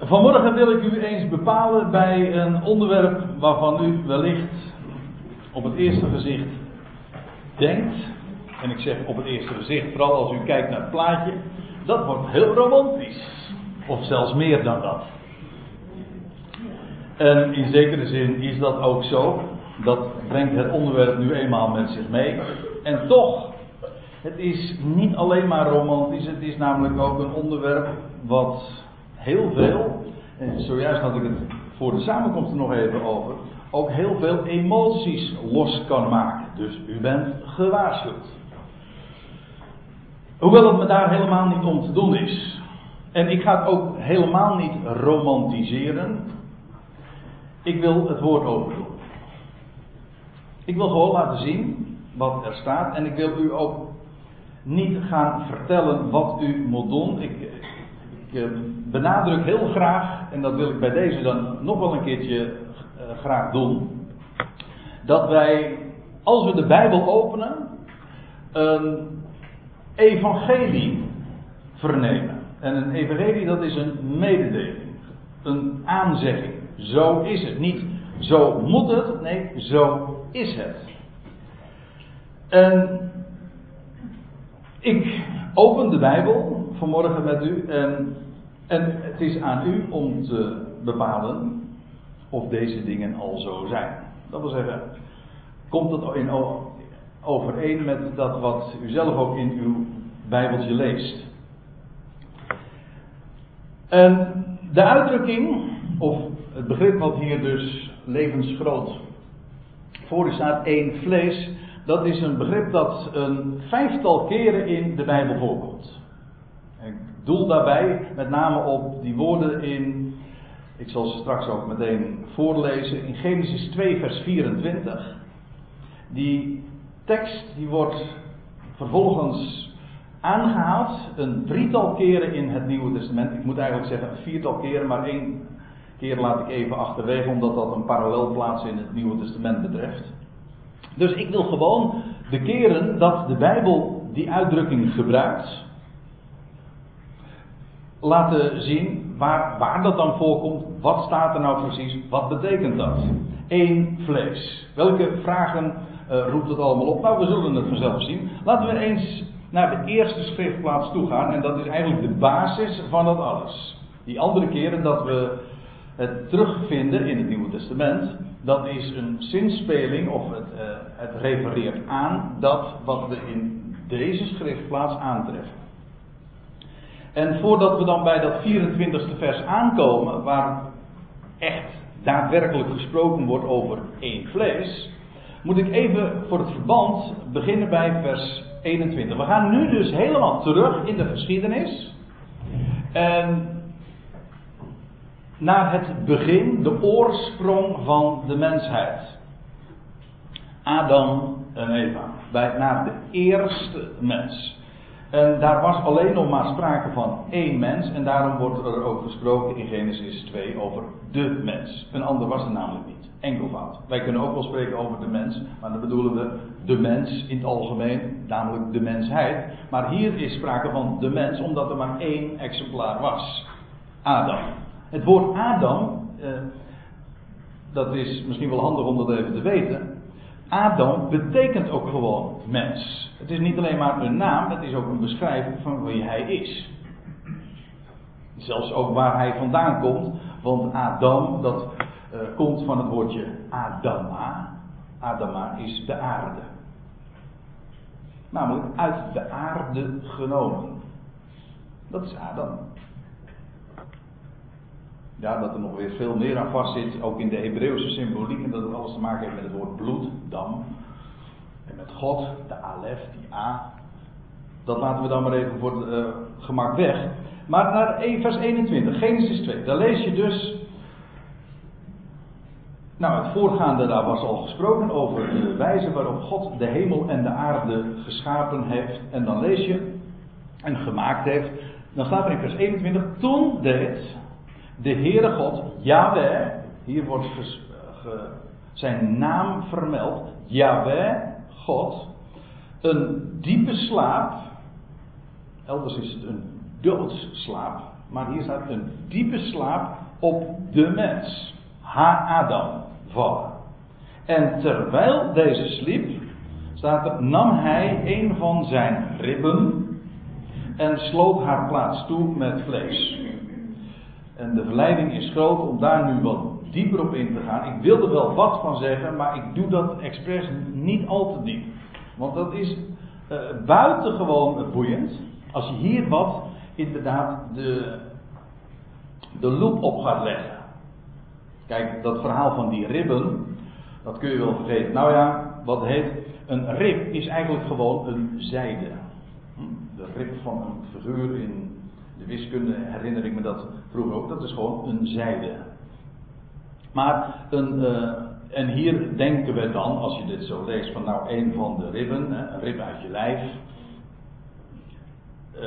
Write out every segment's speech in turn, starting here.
Vanmorgen wil ik u eens bepalen bij een onderwerp waarvan u wellicht op het eerste gezicht denkt, en ik zeg op het eerste gezicht, vooral als u kijkt naar het plaatje, dat wordt heel romantisch. Of zelfs meer dan dat. En in zekere zin is dat ook zo. Dat brengt het onderwerp nu eenmaal met zich mee. En toch, het is niet alleen maar romantisch, het is namelijk ook een onderwerp wat heel veel, en zojuist had ik het voor de samenkomst er nog even over, ook heel veel emoties los kan maken. Dus u bent gewaarschuwd. Hoewel het me daar helemaal niet om te doen is. En ik ga het ook helemaal niet romantiseren. Ik wil het woord overdoen. Ik wil gewoon laten zien wat er staat. En ik wil u ook niet gaan vertellen wat u moet doen. Ik, ik eh, benadruk heel graag, en dat wil ik bij deze dan nog wel een keertje uh, graag doen. Dat wij, als we de Bijbel openen, een evangelie vernemen. En een evangelie dat is een mededeling, een aanzegging. Zo is het. Niet zo moet het, nee, zo is het. En ik open de Bijbel vanmorgen met u en, en het is aan u om te bepalen of deze dingen al zo zijn. Dat wil zeggen, komt het in overeen met dat wat u zelf ook in uw Bijbeltje leest. En de uitdrukking, of het begrip wat hier dus levensgroot voor u staat, één vlees, dat is een begrip dat een vijftal keren in de Bijbel voorkomt. Ik doel daarbij met name op die woorden in, ik zal ze straks ook meteen voorlezen, in Genesis 2, vers 24. Die tekst die wordt vervolgens aangehaald een drietal keren in het Nieuwe Testament. Ik moet eigenlijk zeggen een viertal keren, maar één keer laat ik even achterwege omdat dat een parallelplaats in het Nieuwe Testament betreft. Dus ik wil gewoon de keren dat de Bijbel die uitdrukking gebruikt, laten zien waar, waar dat dan voorkomt, wat staat er nou precies, wat betekent dat? Eén vlees. Welke vragen uh, roept het allemaal op? Nou, we zullen het vanzelf zien. Laten we eens naar de eerste schriftplaats toe gaan en dat is eigenlijk de basis van dat alles. Die andere keren dat we het terugvinden in het Nieuwe Testament, dat is een zinspeling of het, uh, het refereert aan dat wat we in deze schriftplaats aantreffen. En voordat we dan bij dat 24e vers aankomen, waar echt daadwerkelijk gesproken wordt over één vlees, moet ik even voor het verband beginnen bij vers 21. We gaan nu dus helemaal terug in de geschiedenis. En naar het begin, de oorsprong van de mensheid. Adam en Eva. Bij, naar de eerste mens. En daar was alleen nog maar sprake van één mens. En daarom wordt er ook gesproken in Genesis 2 over de mens. Een ander was er namelijk niet. Enkelvoud. Wij kunnen ook wel spreken over de mens. Maar dan bedoelen we de mens in het algemeen. Namelijk de mensheid. Maar hier is sprake van de mens omdat er maar één exemplaar was. Adam. Het woord Adam, eh, dat is misschien wel handig om dat even te weten. Adam betekent ook gewoon mens. Het is niet alleen maar een naam, het is ook een beschrijving van wie hij is. Zelfs ook waar hij vandaan komt, want Adam, dat uh, komt van het woordje Adama. Adama is de aarde. Namelijk uit de aarde genomen. Dat is Adam. Ja, dat er nog weer veel meer aan vast zit, ook in de Hebreeuwse symboliek, en dat het alles te maken heeft met het woord bloed, dam. En met God, de alef, die a. Dat laten we dan maar even voor het uh, gemak weg. Maar naar vers 21, Genesis 2, daar lees je dus. Nou, het voorgaande daar was al gesproken over de wijze waarop God de hemel en de aarde geschapen heeft. En dan lees je, en gemaakt heeft. Dan staat er in vers 21, toen deed de Heere God, Yahweh, hier wordt ge, zijn naam vermeld, Yahweh, God, een diepe slaap, elders is het een doodsslaap, maar hier staat een diepe slaap op de mens. Ha Adam vallen. En terwijl deze sliep, staat er, nam hij een van zijn ribben en sloot haar plaats toe met vlees. En de verleiding is groot om daar nu wat dieper op in te gaan. Ik wil er wel wat van zeggen, maar ik doe dat expres niet al te diep. Want dat is uh, buitengewoon boeiend. Als je hier wat inderdaad de, de loop op gaat leggen. Kijk, dat verhaal van die ribben, dat kun je wel vergeten. Nou ja, wat heet, een rib is eigenlijk gewoon een zijde. Hm? De rib van een figuur in de wiskunde herinner ik me dat vroeger ook, dat is gewoon een zijde. Maar een, uh, en hier denken we dan, als je dit zo leest, van nou een van de ribben, een rib uit je lijf, uh,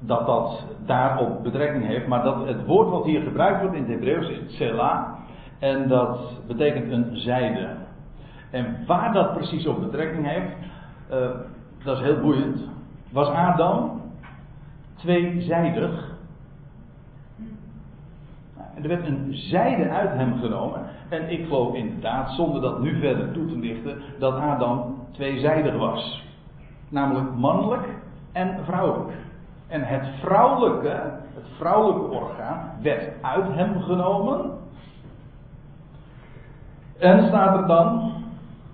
dat dat daarop betrekking heeft. Maar dat het woord wat hier gebruikt wordt in het Hebreeuws is tsela. En dat betekent een zijde. En waar dat precies op betrekking heeft, uh, dat is heel boeiend. Was Adam tweezijdig? Er werd een zijde uit hem genomen. En ik geloof inderdaad, zonder dat nu verder toe te lichten, dat Adam tweezijdig was. Namelijk mannelijk en vrouwelijk. En het vrouwelijke, het vrouwelijke orgaan, werd uit hem genomen. En staat er dan,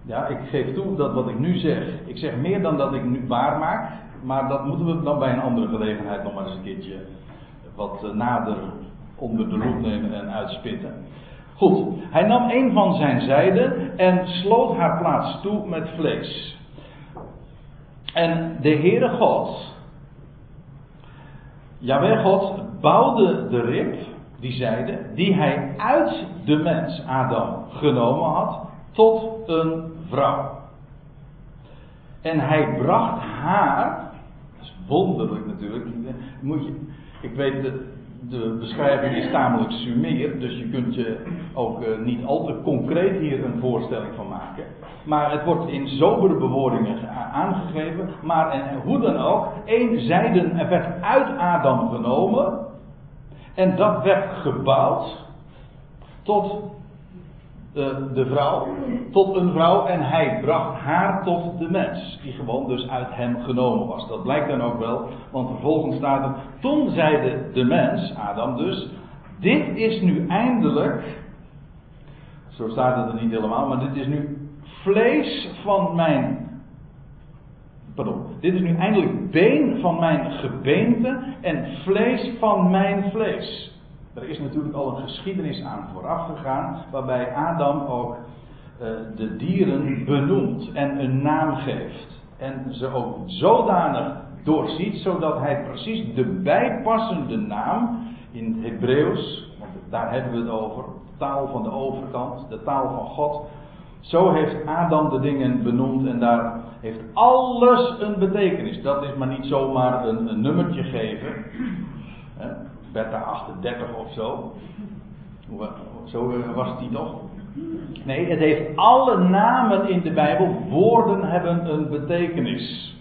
ja, ik geef toe dat wat ik nu zeg, ik zeg meer dan dat ik nu waar maak, maar dat moeten we dan bij een andere gelegenheid nog maar eens een keertje wat nader onder de loep nemen en uitspitten. Goed, hij nam een van zijn zijden en sloot haar plaats toe met vlees. En de Heere God, Jawel God, bouwde de rib, die zijde, die hij uit de mens Adam genomen had, tot een vrouw. En hij bracht haar, wonderlijk natuurlijk, moet je, ik weet dat de beschrijving is tamelijk sumeer, dus je kunt je ook uh, niet al te concreet hier een voorstelling van maken. Maar het wordt in sobere bewoordingen aangegeven. Maar en, hoe dan ook, één zijden werd uit Adam genomen. En dat werd gebouwd tot de, de vrouw, tot een vrouw. En hij bracht haar tot de mens. Die gewoon dus uit hem genomen was. Dat blijkt dan ook wel, want vervolgens staat er. Toen zeide de mens, Adam dus. Dit is nu eindelijk. Zo staat het er niet helemaal, maar dit is nu vlees van mijn. Pardon. Dit is nu eindelijk been van mijn gebeente en vlees van mijn vlees. Er is natuurlijk al een geschiedenis aan vooraf gegaan, waarbij Adam ook uh, de dieren benoemt en een naam geeft. En ze ook zodanig doorziet, zodat hij precies de bijpassende naam in het Hebreeuws, want daar hebben we het over, de taal van de overkant, de taal van God. Zo heeft Adam de dingen benoemd en daar heeft alles een betekenis. Dat is maar niet zomaar een nummertje geven. Beta 38 of zo. Zo was die toch? Nee, het heeft alle namen in de Bijbel. Woorden hebben een betekenis.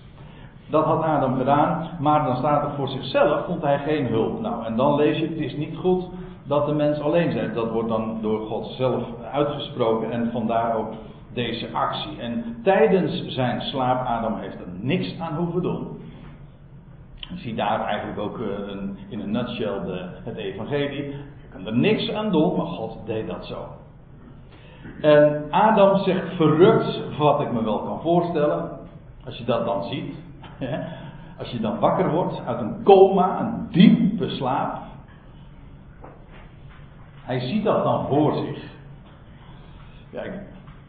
Dat had Adam gedaan, maar dan staat er voor zichzelf, vond hij geen hulp. Nou, en dan lees je, het is niet goed dat de mens alleen zijn. Dat wordt dan door God zelf uitgesproken en vandaar ook deze actie. En tijdens zijn slaap, Adam heeft er niks aan hoeven doen. Ziet daar eigenlijk ook eh, een, in een nutshell de, het evangelie. Je kan er niks aan doen, maar God deed dat zo. En Adam zegt verrukt, wat ik me wel kan voorstellen, als je dat dan ziet. Als je dan wakker wordt uit een coma, een diepe slaap. Hij ziet dat dan voor zich. Ja,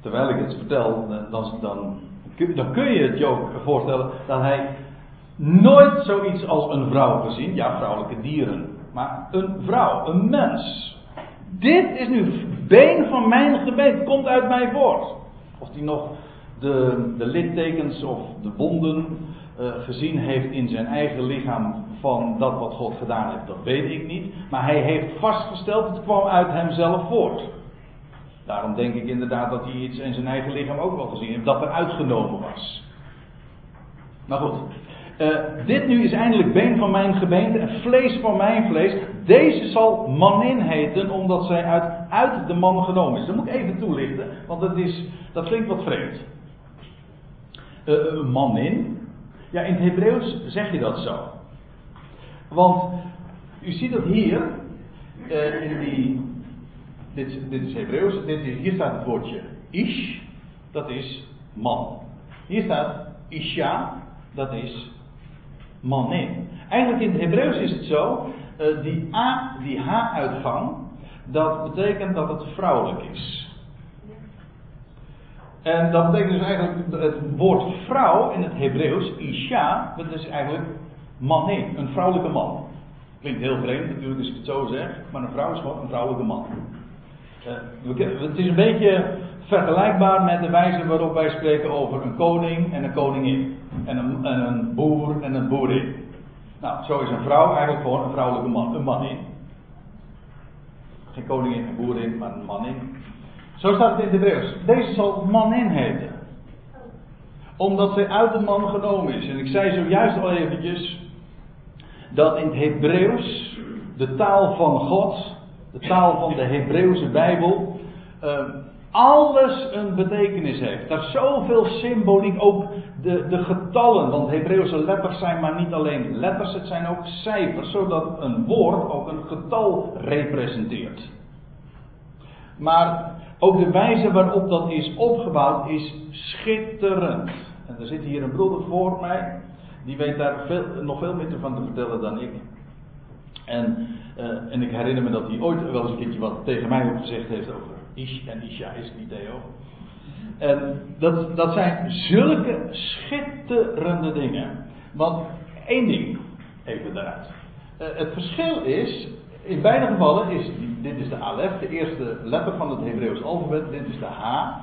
terwijl ik het vertel, dan, dan, dan kun je het je ook voorstellen dat hij nooit zoiets als een vrouw gezien. Ja, vrouwelijke dieren. Maar een vrouw, een mens. Dit is nu been van mijn gebed, komt uit mij voort. Of die nog de, de littekens of de wonden uh, gezien heeft in zijn eigen lichaam van dat wat God gedaan heeft, dat weet ik niet. Maar hij heeft vastgesteld, het kwam uit hemzelf voort. Daarom denk ik inderdaad dat hij iets in zijn eigen lichaam ook wel gezien heeft, dat er uitgenomen was. Maar goed, Uh, dit nu is eindelijk been van mijn gebeente en vlees van mijn vlees. Deze zal manin heten, omdat zij uit, uit de man genomen is. Dat moet ik even toelichten, want dat, is, dat klinkt wat vreemd. Uh, manin? Ja, in het Hebreeuws zeg je dat zo. Want u ziet dat hier, in die, dit, dit is Hebreeuws, dit hier staat het woordje ish, dat is man. Hier staat isha, dat is Eigenlijk in het Hebreeuws is het zo, uh, die A, die H-uitgang, dat betekent dat het vrouwelijk is. En dat betekent dus eigenlijk, het woord vrouw in het Hebreeuws, isha, dat is eigenlijk manin, een vrouwelijke man. Klinkt heel vreemd natuurlijk als ik het zo zeg, maar een vrouw is gewoon een vrouwelijke man. Uh, het is een beetje vergelijkbaar met de wijze waarop wij spreken over een koning en een koningin. En een, en een boer en een boerin. Nou, zo is een vrouw eigenlijk gewoon een vrouwelijke man, een manin. Geen koningin en boerin, maar een manin. Zo staat het in het Hebreeuws. Deze zal manin heten. Omdat zij uit de man genomen is. En ik zei zojuist al eventjes dat in het Hebreeuws de taal van God, de taal van de Hebreeuwse Bijbel, uh, alles een betekenis heeft. Daar zoveel symboliek, ook de, de getallen, want Hebreeuwse letters zijn maar niet alleen letters, het zijn ook cijfers, zodat een woord ook een getal representeert. Maar ook de wijze waarop dat is opgebouwd is schitterend. En er zit hier een broeder voor mij, die weet daar veel, nog veel meer van te vertellen dan ik. En, uh, en ik herinner me dat hij ooit wel eens een keertje wat tegen mij gezegd heeft over Ish en Isha is niet Theo. En dat, dat zijn zulke schitterende dingen. Want één ding, even daaruit. Uh, het verschil is, in beide gevallen is, dit is de alef, de eerste letter van het Hebreeuws alfabet, dit is de H.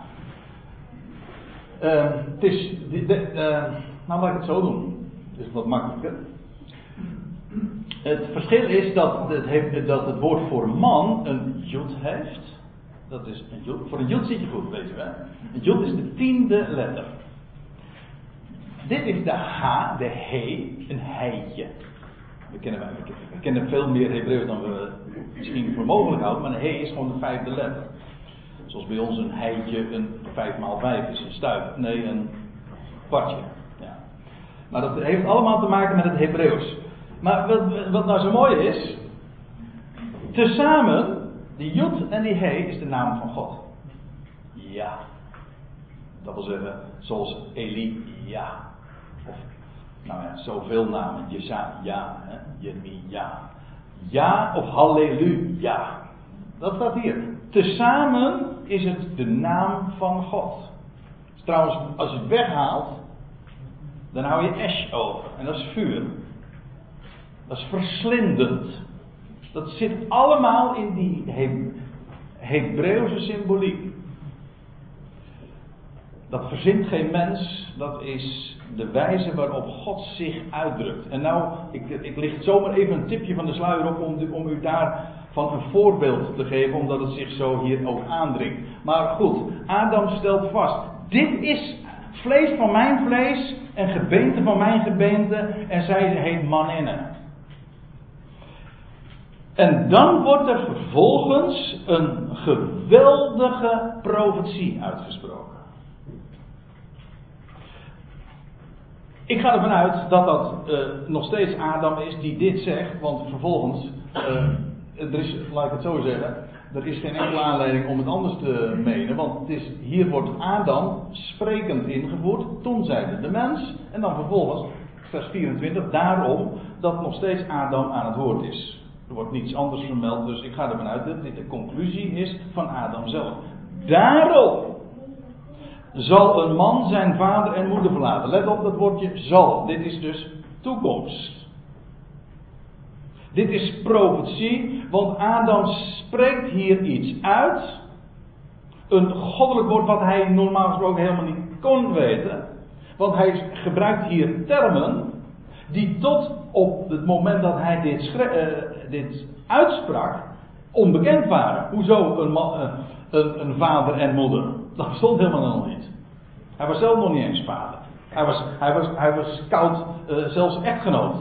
Uh, het is, de, uh, nou laat ik het zo doen, het is wat makkelijker. Het verschil is dat het, dat het woord voor man een jod heeft. Dat is een jod. Voor een jod zit je goed, weet je wel. Een jod is de tiende letter. Dit is de H, de he, een heitje. We kennen, we kennen veel meer Hebreeuws dan we misschien voor mogelijk houden, maar een he is gewoon de vijfde letter. Zoals bij ons een heitje een 5 maal 5 is, een stuip. Nee, een kwartje. Ja. Maar dat heeft allemaal te maken met het Hebreeuws. Maar wat, wat nou zo mooi is, tezamen die Jod en die He is de naam van God. Ja. Dat wil zeggen, zoals Eli, ja. Of, nou ja, zoveel namen. Jesa, ja. Jeremie, ja. Ja of halleluja. Dat staat hier. Tezamen is het de naam van God. Trouwens, als je het weghaalt, dan hou je ash over. En dat is vuur. Dat is verslindend. Dat zit allemaal in die He Hebreeuwse symboliek. Dat verzint geen mens, dat is de wijze waarop God zich uitdrukt. En nou, ik, ik licht zomaar even een tipje van de sluier op om, om u daarvan een voorbeeld te geven, omdat het zich zo hier ook aandringt. Maar goed, Adam stelt vast: dit is vlees van mijn vlees en gebeente van mijn gebeente en zij heet maninne. En dan wordt er vervolgens een geweldige profetie uitgesproken. Ik ga ervan uit dat dat uh, nog steeds Adam is die dit zegt, want vervolgens, uh, er is, laat ik het zo zeggen, er is geen enkele aanleiding om het anders te menen, want het is, hier wordt Adam sprekend ingevoerd, toen zeide de mens, en dan vervolgens, vers 24, daarom dat nog steeds Adam aan het woord is. Er wordt niets anders vermeld, dus ik ga ervan uit dat dit de conclusie is van Adam zelf. Daarom zal een man zijn vader en moeder verlaten. Let op dat woordje zal. Dit is dus toekomst. Dit is profetie, want Adam spreekt hier iets uit. Een goddelijk woord wat hij normaal gesproken helemaal niet kon weten. Want hij gebruikt hier termen die tot op het moment dat hij dit, uh, dit uitsprak onbekend waren. Hoezo een, uh, een, een, vader en moeder? Dat stond helemaal nog niet. Hij was zelf nog niet eens vader. Hij was, hij was, hij was koud, uh, zelfs echtgenoot.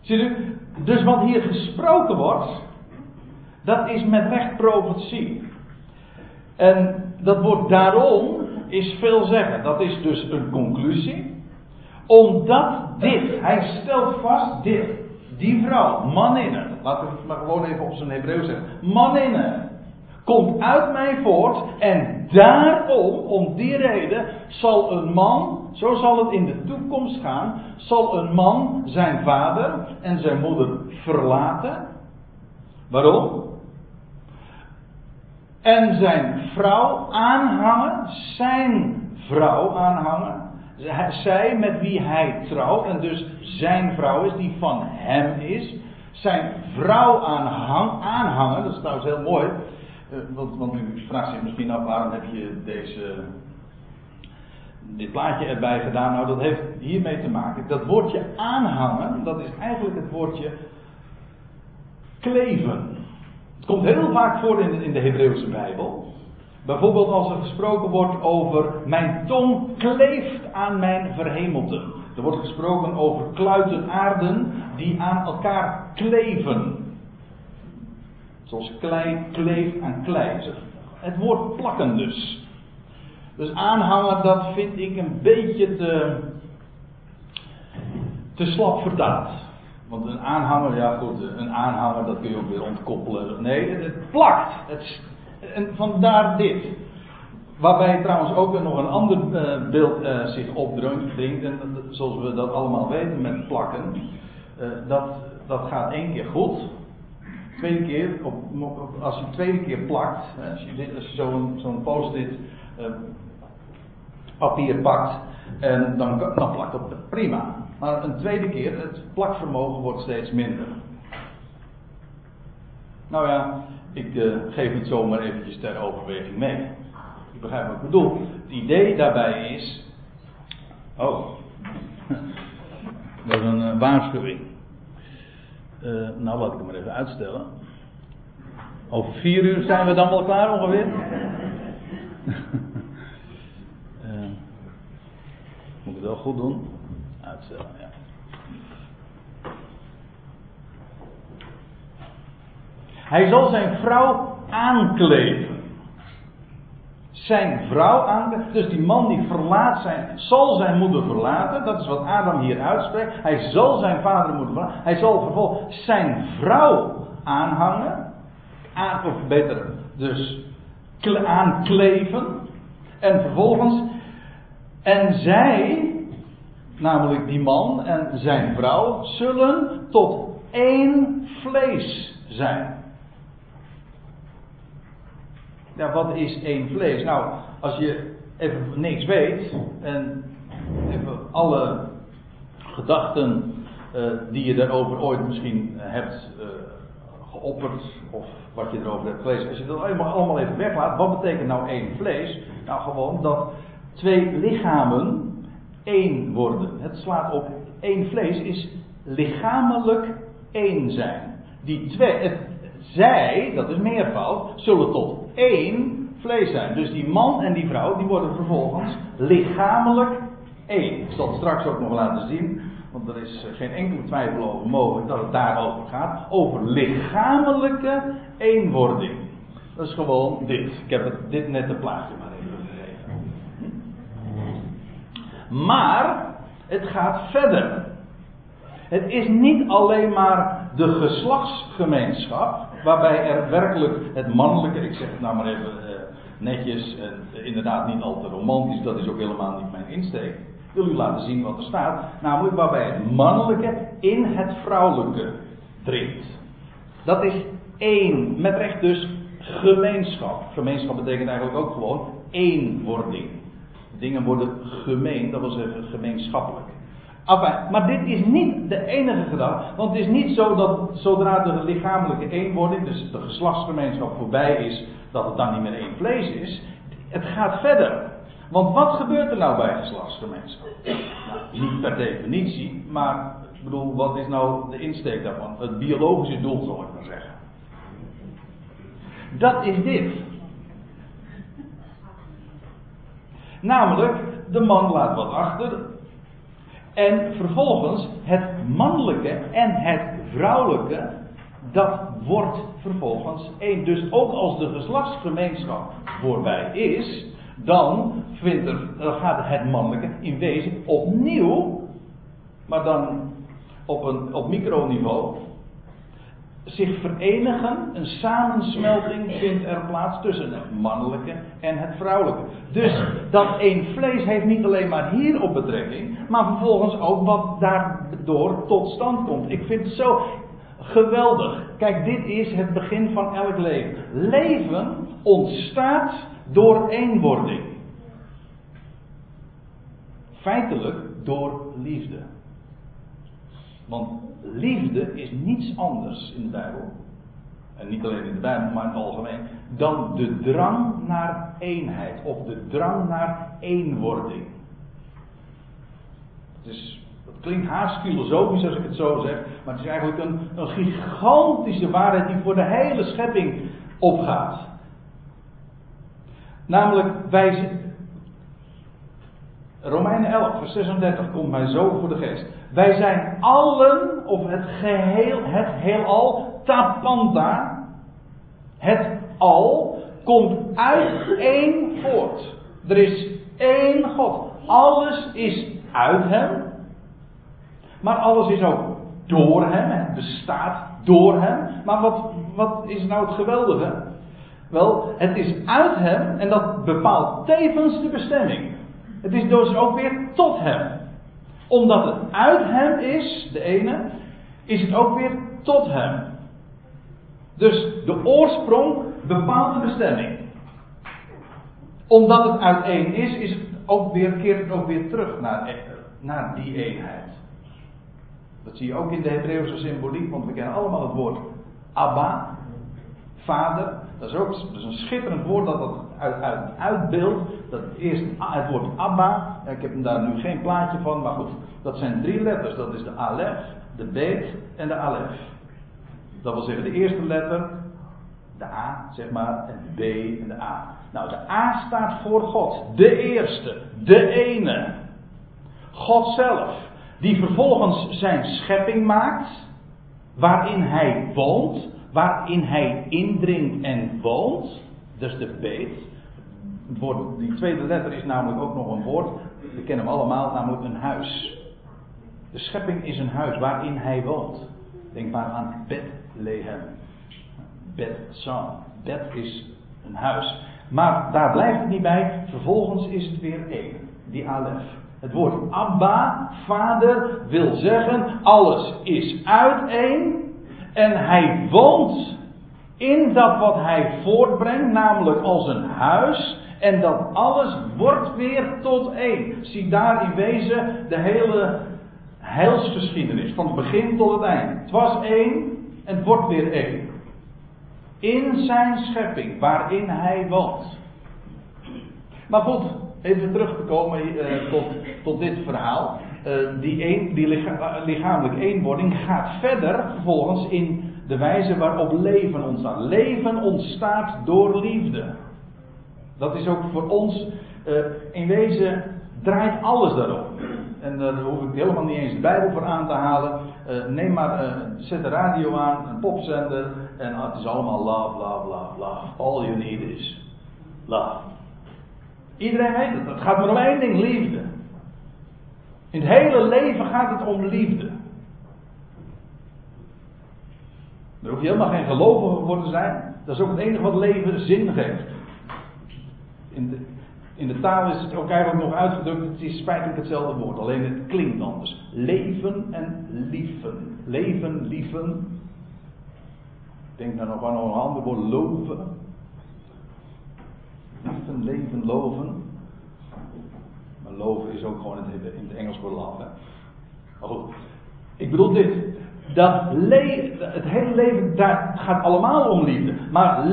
Ziet u? Dus wat hier gesproken wordt, dat is met recht profetie. En dat wordt daarom is veel zeggen. Dat is dus een conclusie. Omdat dit, hij stelt vast dit. Die vrouw, maninne, laten we het maar gewoon even op zijn Hebreeuws zeggen. Maninne, komt uit mij voort en daarom, om die reden, zal een man, zo zal het in de toekomst gaan, zal een man zijn vader en zijn moeder verlaten. Waarom? En zijn vrouw aanhangen, zijn vrouw aanhangen. Zij met wie hij trouwt, en dus zijn vrouw is, die van hem is. Zijn vrouw aanhang, aanhangen, dat is trouwens heel mooi. Eh, want, want u vraagt zich misschien af waarom heb je deze, dit plaatje erbij gedaan. Nou, dat heeft hiermee te maken. Dat woordje aanhangen, dat is eigenlijk het woordje kleven. Komt heel vaak voor in, in de Hebreeuwse Bijbel. Bijvoorbeeld als er gesproken wordt over mijn tong kleeft aan mijn verhemelte. Er wordt gesproken over kluiten aarden die aan elkaar kleven. Zoals klei kleeft aan klei. Het woord plakken dus. Dus aanhangen, dat vind ik een beetje te, te slap vertaald. Want een aanhanger, ja goed, een aanhanger dat kun je ook weer ontkoppelen. Nee, het, plakt. Het, en vandaar dit. Waarbij trouwens ook nog een ander uh, beeld uh, zich opdringt. En zoals we dat allemaal weten met plakken. Uh, dat, dat gaat één keer goed. Tweede keer, op, als je tweede keer plakt. Als je, als je zo'n zo'n post-it papier pakt. En dan, dan plakt dat prima. Maar een tweede keer, het plakvermogen wordt steeds minder. Nou ja, ik uh, geef het zomaar eventjes ter overweging mee. Ik begrijp wat ik bedoel. Het idee daarbij is. Oh, dat is een uh, waarschuwing. Uh, nou, laat ik hem maar even uitstellen. Over vier uur zijn we dan wel klaar ongeveer. moet ik het wel goed doen? Hij zal zijn vrouw aankleven. Zijn vrouw aankleven. Dus die man die verlaat zijn, zal zijn moeder verlaten. Dat is wat Adam hier uitspreekt. Hij zal zijn vader en moeder verlaten. Hij zal vervolgens zijn vrouw aanhangen. Aan, of beter, dus aankleven. En vervolgens. En zij namelijk die man en zijn vrouw, zullen tot één vlees zijn. Ja, wat is één vlees? Nou, als je even niks weet en even alle gedachten uh, die je daarover ooit misschien hebt uh, geopperd of wat je erover hebt gelezen, als je dat allemaal even weglaat, wat betekent nou één vlees? Nou, gewoon dat twee lichamen één worden. Het slaat op één vlees is lichamelijk één zijn. Die twee, zij, dat is meervoud, zullen tot één vlees zijn. Dus die man en die vrouw, die worden vervolgens lichamelijk één. Ik zal het straks ook nog laten zien, want er is geen enkele twijfel over mogelijk dat het daarover gaat. Over lichamelijke eenwording. Dat is gewoon dit. Ik heb dit net een plaatje maar Maar het gaat verder. Het is niet alleen maar de geslachtsgemeenschap, waarbij er werkelijk het mannelijke, ik zeg het nou maar even uh, netjes en inderdaad niet al te romantisch, dat is ook helemaal niet mijn insteek. Ik wil u laten zien wat er staat, namelijk waarbij het mannelijke in het vrouwelijke dringt. Dat is één, met recht dus gemeenschap. Gemeenschap betekent eigenlijk ook gewoon eenwording. Dingen worden gemeen, dat wil zeggen gemeenschappelijk. Maar dit is niet de enige gedachte. Want het is niet zo dat zodra de lichamelijke eenwording, dus de geslachtsgemeenschap voorbij is, dat het dan niet meer één vlees is. Het gaat verder. Want wat gebeurt er nou bij geslachtsgemeenschap? Nou, niet per definitie, maar ik bedoel, wat is nou de insteek daarvan? Het biologische doel, zal ik maar zeggen. Dat is dit. Namelijk, de man laat wat achter. En vervolgens het mannelijke en het vrouwelijke, dat wordt vervolgens één. Dus ook als de geslachtsgemeenschap voorbij is, dan, vindt er, gaat het mannelijke in wezen opnieuw, maar dan op, een, op microniveau, zich verenigen, een samensmelting vindt er plaats tussen het mannelijke en het vrouwelijke. Dus dat één vlees heeft niet alleen maar hierop betrekking, maar vervolgens ook wat daardoor tot stand komt. Ik vind het zo geweldig. Kijk, dit is het begin van elk leven. Leven ontstaat door eenwording. Feitelijk door liefde. Want liefde is niets anders in de Bijbel. En niet alleen in de Bijbel, maar in het algemeen. Dan de drang naar eenheid. Of de drang naar eenwording. Het, is, dat klinkt haast filosofisch als ik het zo zeg. Maar het is eigenlijk een, een gigantische waarheid die voor de hele schepping opgaat. Namelijk, wij. Romeinen 11, vers 36 komt mij zo voor de geest. Wij zijn allen, of het geheel, het heelal, tapanta, het al, komt uit één voort. Er is één God. Alles is uit hem. Maar alles is ook door hem. Het bestaat door hem. Maar wat, wat is nou het geweldige? Wel, het is uit hem en dat bepaalt tevens de bestemming. Het is dus ook weer tot hem omdat het uit hem is, de ene, is het ook weer tot hem. Dus de oorsprong bepaalt de bestemming. Omdat het uit één is, is het ook weer, keert het ook weer terug naar, naar die eenheid. Dat zie je ook in de Hebreeuwse symboliek, want we kennen allemaal het woord Abba, vader. Dat is ook dat een schitterend woord dat dat uit, uit, uitbeeldt. Dat eerst het woord Abba. Ik heb daar nu geen plaatje van, maar goed. Dat zijn drie letters. Dat is de Alef, de Beet en de Alef. Dat wil zeggen de eerste letter, de A, zeg maar, en de B en de A. Nou, de A staat voor God. De eerste, de ene. God zelf. Die vervolgens zijn schepping maakt. Waarin hij woont waarin hij indringt en woont, dus de beet. Woord, die tweede letter is namelijk ook nog een woord, we kennen hem allemaal, namelijk een huis. De schepping is een huis waarin hij woont. Denk maar aan Bethlehem. Bethsan. Bed is een huis. Maar daar blijft het niet bij. Vervolgens is het weer één. Die Alef. Het woord Abba, vader, wil zeggen: alles is uiteen en hij woont in dat wat hij voortbrengt, namelijk als een huis. En dat alles wordt weer tot één. Zie daar in wezen de hele heilsgeschiedenis. Van het begin tot het eind. Het was één en het wordt weer één. In zijn schepping waarin hij woont. Maar goed, even terug te komen uh, tot, tot dit verhaal. Uh, die, een, die licha lichamelijke eenwording gaat verder vervolgens in de wijze waarop leven ontstaat. Leven ontstaat door liefde. Dat is ook voor ons, uh, in wezen draait alles daarop. En daar hoef ik helemaal niet eens de Bijbel voor aan te halen. Uh, neem maar, zet de radio aan, een popzender. En het is allemaal love, love, love, love. All you need is love. Iedereen weet het. Het gaat maar om één ding: liefde. In het hele leven gaat het om liefde. Daar hoef je helemaal geen gelovige voor te zijn. Dat is ook het enige wat leven zin geeft. In de, in de taal is het ook eigenlijk nog uitgedrukt, het is feitelijk hetzelfde woord, alleen het klinkt anders. Leven en lieven. Leven, lieven. Ik denk daar nog aan een ander woord, loven. Lieven, leven, loven. Maar loven is ook gewoon in het, Engels voor love. Maar goed, ik bedoel dit. Dat het hele leven, daar gaat allemaal om liefde. Maar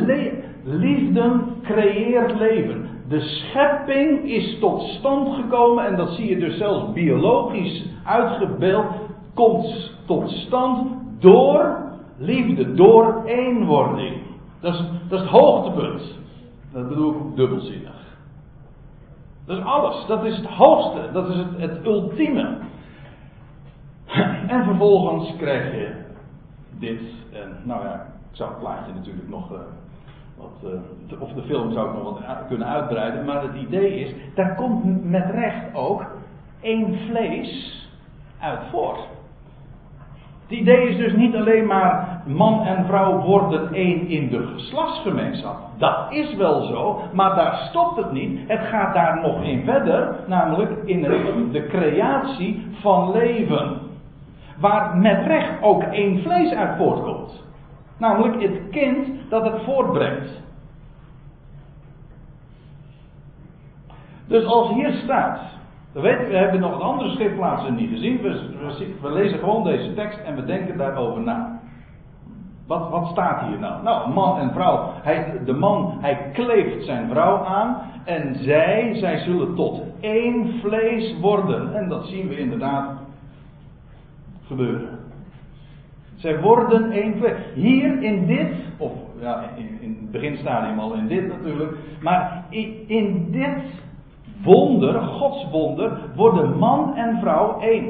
liefde creëert leven. De schepping is tot stand gekomen, en dat zie je dus zelfs biologisch uitgebeeld, komt tot stand door liefde, door eenwording. Dat is, dat is het hoogtepunt. Dat bedoel ik dubbelzinnig. Dat is alles. Dat is het hoogste. Dat is het, het ultieme. En vervolgens krijg je dit. En nou ja, ik zou het plaatje natuurlijk nog. Uh, uh, of de film zou ik nog wat kunnen uitbreiden. Maar het idee is, daar komt met recht ook één vlees uit voort. Het idee is dus niet alleen maar man en vrouw worden één in de geslachtsgemeenschap. Dat is wel zo, maar daar stopt het niet. Het gaat daar nog in verder, namelijk in de creatie van leven. Waar met recht ook één vlees uit voortkomt. Namelijk het kind dat het voortbrengt. Dus als hier staat we, weten, we hebben nog een andere schriftplaatsen niet gezien. We, we, lezen gewoon deze tekst en we denken daarover na. Wat, wat staat hier nou? Nou, man en vrouw. Hij, de man, hij kleeft zijn vrouw aan. En zij, zij zullen tot één vlees worden. En dat zien we inderdaad gebeuren. Zij worden één vlees. Hier in dit, of ja, in, in het beginstadium al in dit natuurlijk. Maar in, in dit wonder, Gods wonder, worden man en vrouw één.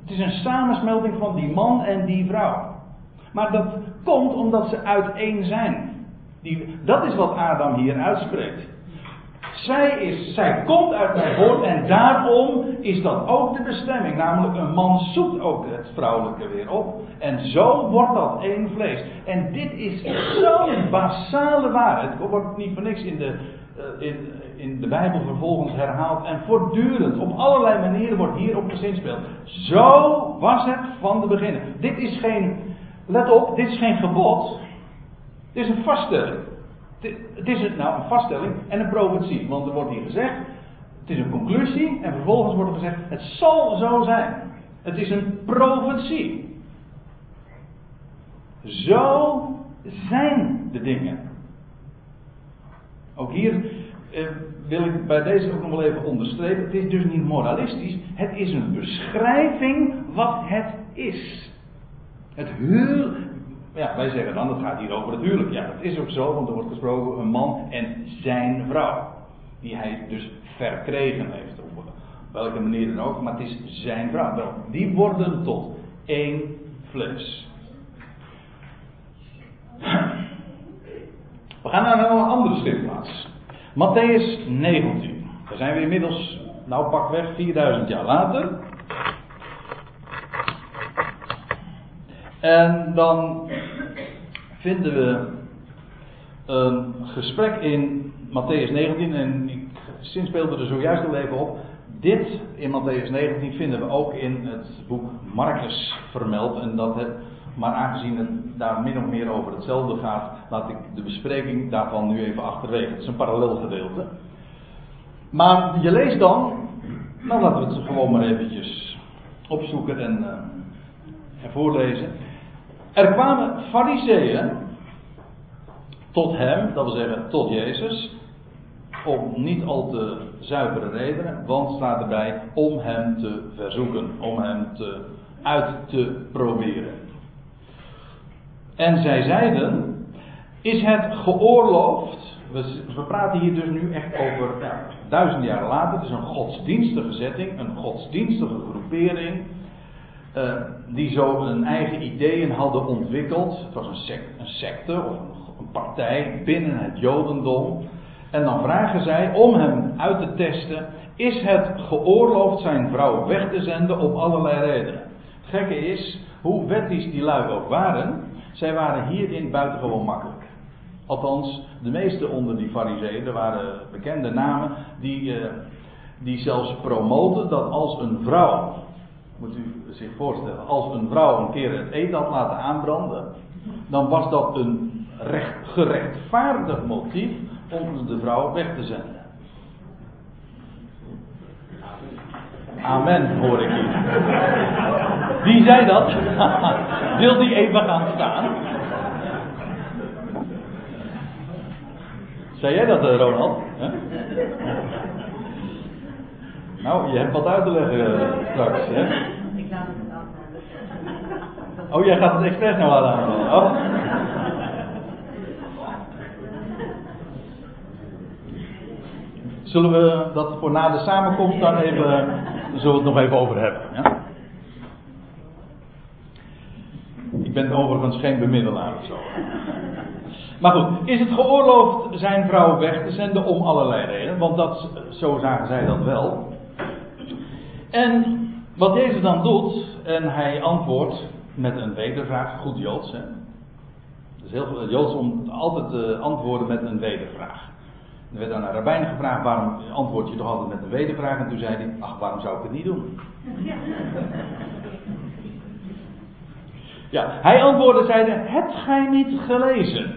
Het is een samensmelting van die man en die vrouw. Maar dat komt omdat ze uit één zijn. Die, dat is wat Adam hier uitspreekt. Zij, is, zij komt uit mijn voort en daarom is dat ook de bestemming. Namelijk een man zoekt ook het vrouwelijke weer op. En zo wordt dat één vlees. En dit is zo'n basale waarheid. Het wordt niet voor niks in de, eh, in, in de Bijbel vervolgens herhaald en voortdurend op allerlei manieren wordt hierop gezinspeeld. Zo was het van de begin. Dit is geen, let op, dit is geen gebod. Dit is een vaststelling. Het is nou, een vaststelling en een profetie. Want er wordt hier gezegd, het is een conclusie en vervolgens wordt er gezegd, het zal zo zijn. Het is een profetie. Zo zijn de dingen. Ook hier eh, wil ik bij deze ook nog wel even onderstrepen. Het is dus niet moralistisch. Het is een beschrijving wat het is. Het huwelijk. Ja, wij zeggen dan, het gaat hier over het huwelijk. Ja, dat is ook zo, want er wordt gesproken een man en zijn vrouw. Die hij dus verkregen heeft. Op welke manier dan ook, maar het is zijn vrouw. Wel, die worden tot één vlees. We gaan naar een andere schriftplaats. Matthäus 19. Daar zijn we inmiddels, nou pakweg 4000 jaar later. En dan vinden we een gesprek in Matthäus 19. En ik speelde er zojuist al even op. Dit in Matthäus 19 vinden we ook in het boek Marcus vermeld. En dat het, maar aangezien het daar min of meer over hetzelfde gaat, laat ik de bespreking daarvan nu even achterwege. Het is een parallel gedeelte. Maar je leest dan, nou laten we het gewoon maar eventjes opzoeken en, uh. Er kwamen fariseeën tot hem, dat wil zeggen tot Jezus, om niet al te zuivere redenen, want staat erbij om hem te verzoeken, om hem te, uit te proberen. En zij zeiden: Is het geoorloofd? We, praten hier dus nu echt over ja, duizend jaar later. Het is een godsdienstige zetting, een godsdienstige groepering. Uh, die zo een eigen ideeën hadden ontwikkeld. Het was een, sect, een secte of een, partij binnen het Jodendom. En dan vragen zij om hem uit te testen: is het geoorloofd zijn vrouw weg te zenden op allerlei redenen? Het gekke is, hoe wettisch die lui ook waren, zij waren hierin buitengewoon makkelijk. Althans, de meeste onder die fariseeën, er waren bekende namen, die, uh, die zelfs promoten dat als een vrouw, moet u zich voorstellen, als een vrouw een keer het eten had laten aanbranden, dan was dat een recht, gerechtvaardigd motief om de vrouw weg te zenden. Amen, hoor ik hier. Wie zei dat? Wil die even gaan staan? Zei jij dat, eh, Ronald? Nou, je hebt wat uit te leggen eh, straks, hè? Ik laat het aan. Oh, jij gaat het expres nou laten aan. Oh. zullen we dat voor na de samenkomst dan even, zullen we het nog even over hebben. Ja? Ik ben overigens geen bemiddelaar of zo. Maar goed, is het geoorloofd zijn vrouw weg te zenden om allerlei redenen? Want dat, zo zagen zij dat wel. En wat deze dan doet, en hij antwoordt met een wedervraag, goed Joods hè. Is heel Joods om altijd te antwoorden met een wedervraag. Er werd aan een rabbijn gevraagd, waarom antwoord je toch altijd met een wedervraag? En toen zei hij, ach, waarom zou ik het niet doen? Ja, hij antwoordde, zeide, hebt gij niet gelezen?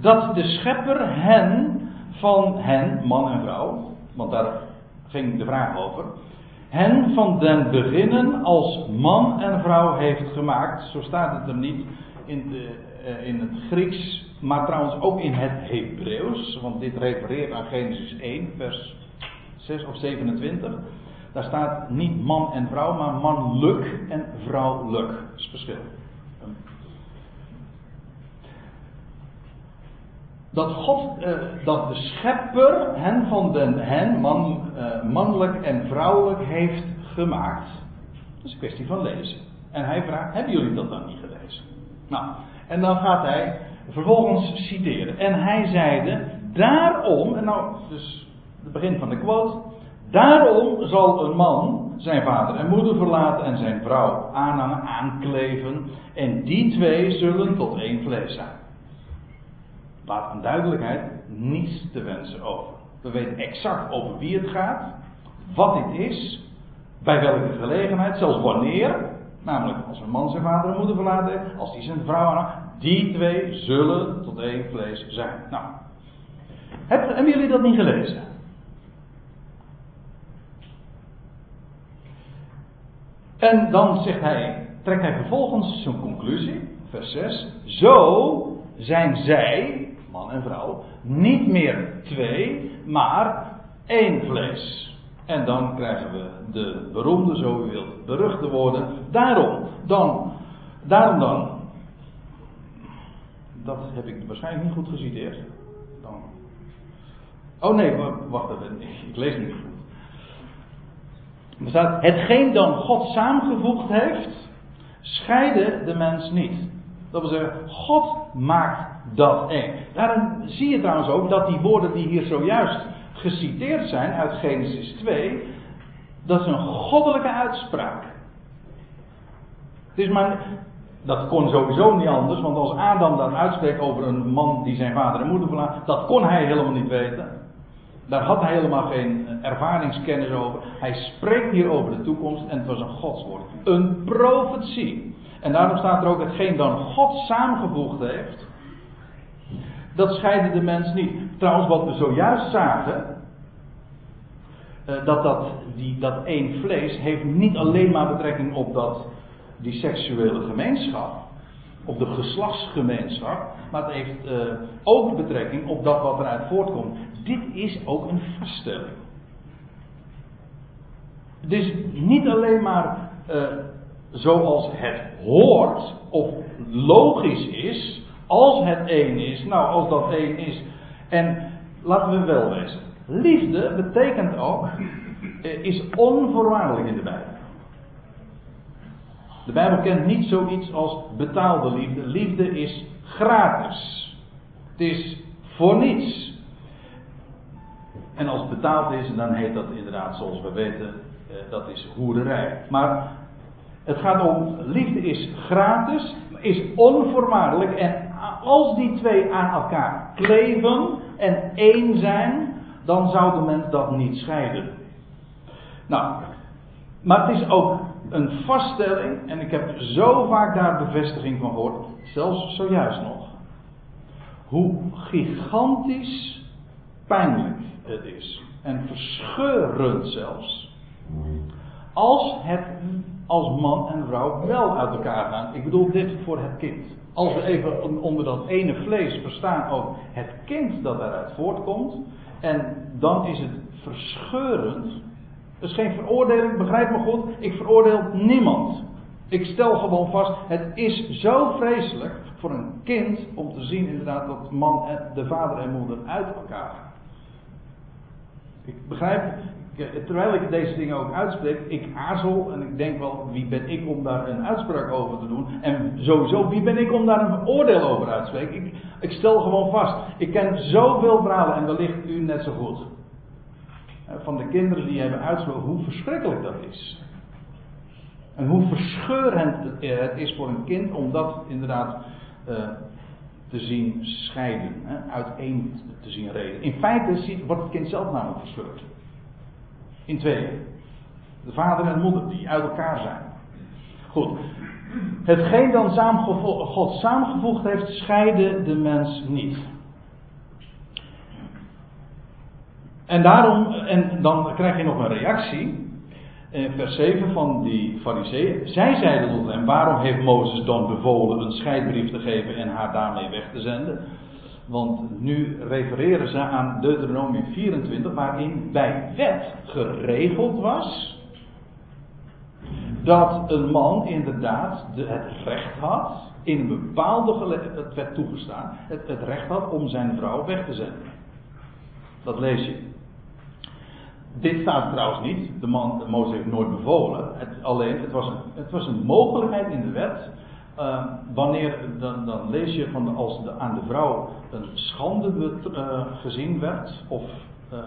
Dat de schepper hen, van hen, man en vrouw, want daar ging de vraag over, hen van den beginnen als man en vrouw heeft gemaakt. Zo staat het er niet in, de, eh, in het Grieks, maar trouwens ook in het Hebreeuws, want dit refereert aan Genesis 1, vers 6 of 27. Daar staat niet man en vrouw, maar mannelijk en vrouwelijk. Dat is verschil. Dat God, eh, dat de schepper hen van den hen, man, eh, mannelijk en vrouwelijk, heeft gemaakt. Dat is een kwestie van lezen. En hij vraagt, hebben jullie dat dan niet gelezen? Nou, en dan gaat hij vervolgens citeren. En hij zeide, daarom, en nou, dus het begin van de quote. Daarom zal een man zijn vader en moeder verlaten en zijn vrouw aanhangen, aankleven. En die twee zullen tot één vlees zijn. Laat een duidelijkheid niets te wensen over. We weten exact over wie het gaat, wat dit is, bij welke gelegenheid, zelfs wanneer. Namelijk als een man zijn vader en moeder verlaten heeft, als hij zijn vrouw aan. Die twee zullen tot één vlees zijn. Nou, hebben jullie dat niet gelezen? En dan zegt hij, trekt hij vervolgens zijn conclusie, vers 6. Zo zijn zij, man en vrouw, niet meer twee, maar één vlees. En dan krijgen we de beroemde, zo u wilt, beruchte woorden. Daarom, dan, daarom dan. Dat heb ik waarschijnlijk niet goed geciteerd. Dan. Oh nee, wacht even, ik lees niet goed. Er staat, hetgeen dan God samengevoegd heeft, scheiden de mens niet. Dat wil zeggen, God maakt dat één. Daarom zie je trouwens ook dat die woorden die hier zojuist geciteerd zijn uit Genesis 2, dat is een goddelijke uitspraak. Het is maar, dat kon sowieso niet anders, want als Adam dan uitspreekt over een man die zijn vader en moeder verlaat, dat kon hij helemaal niet weten. Daar had hij helemaal geen ervaringskennis over. Hij spreekt hier over de toekomst en het was een godswoord. Een profetie. En daarom staat er ook hetgeen dan God samengevoegd heeft. Dat scheiden de mens niet. Trouwens, wat we zojuist zagen. Eh, dat, dat, die, dat één vlees heeft niet alleen maar betrekking op dat, die seksuele gemeenschap, op de geslachtsgemeenschap, maar het heeft uh, ook betrekking op dat wat eruit voortkomt. Dit is ook een vaststelling. Het is niet alleen maar uh, zoals het hoort of logisch is, als het één is, nou als dat één is, en laten we wel wezen, liefde betekent ook, eh, is onvoorwaardelijk in de Bijbel. De Bijbel kent niet zoiets als betaalde liefde. Liefde is gratis. Het is voor niets. En als het betaald is, dan heet dat inderdaad, zoals we weten, eh, dat is hoerderij. Maar het gaat om, liefde is gratis, is onvoorwaardelijk. En als die twee aan elkaar kleven en één zijn, dan zou de mens dat niet scheiden. Nou, maar het is ook een vaststelling, en ik heb zo vaak daar bevestiging van gehoord, zelfs zojuist nog, hoe gigantisch pijnlijk het is. En verscheurend zelfs. Als het als man en vrouw wel uit elkaar gaan. Ik bedoel dit voor het kind. Als we even onder dat ene vlees verstaan ook het kind dat daaruit voortkomt. En dan is het verscheurend. Het is geen veroordeling, begrijp me goed. Ik veroordeel niemand. Ik stel gewoon vast, het is zo vreselijk voor een kind om te zien inderdaad dat man en, de vader en moeder uit elkaar gaan. Ik begrijp, terwijl ik deze dingen ook uitspreek, ik aarzel en ik denk wel, wie ben ik om daar een uitspraak over te doen? En sowieso, wie ben ik om daar een oordeel over uit te spreken? Ik, ik stel gewoon vast, ik ken zoveel verhalen en wellicht u net zo goed. Van de kinderen die hebben uitgesproken hoe verschrikkelijk dat is. En hoe verscheurend het is voor een kind om dat inderdaad uh, te zien scheiden, hè, uiteen te zien reden. In feite wordt het kind zelf namelijk verscheurd. In tweeën. De vader en de moeder die uit elkaar zijn. Goed. Hetgeen dan God samengevoegd heeft, scheiden de mens niet. En daarom, en dan krijg je nog een reactie. In vers 7 van die fariseeën. Zij zeiden tot hem, waarom heeft Mozes dan bevolen een scheidbrief te geven en haar daarmee weg te zenden? Want nu refereren ze aan Deuteronomium 24, waarin bij wet geregeld was dat een man inderdaad het recht had, in een bepaalde het werd toegestaan, het, recht had om zijn vrouw weg te zenden. Dat lees je. Dit staat trouwens niet. De man, Mozes heeft nooit bevolen. Het, alleen, het was, het was een mogelijkheid in de wet. Uh, wanneer, dan, dan, lees je van als de, aan de vrouw een schande uh, gezien werd. Of uh,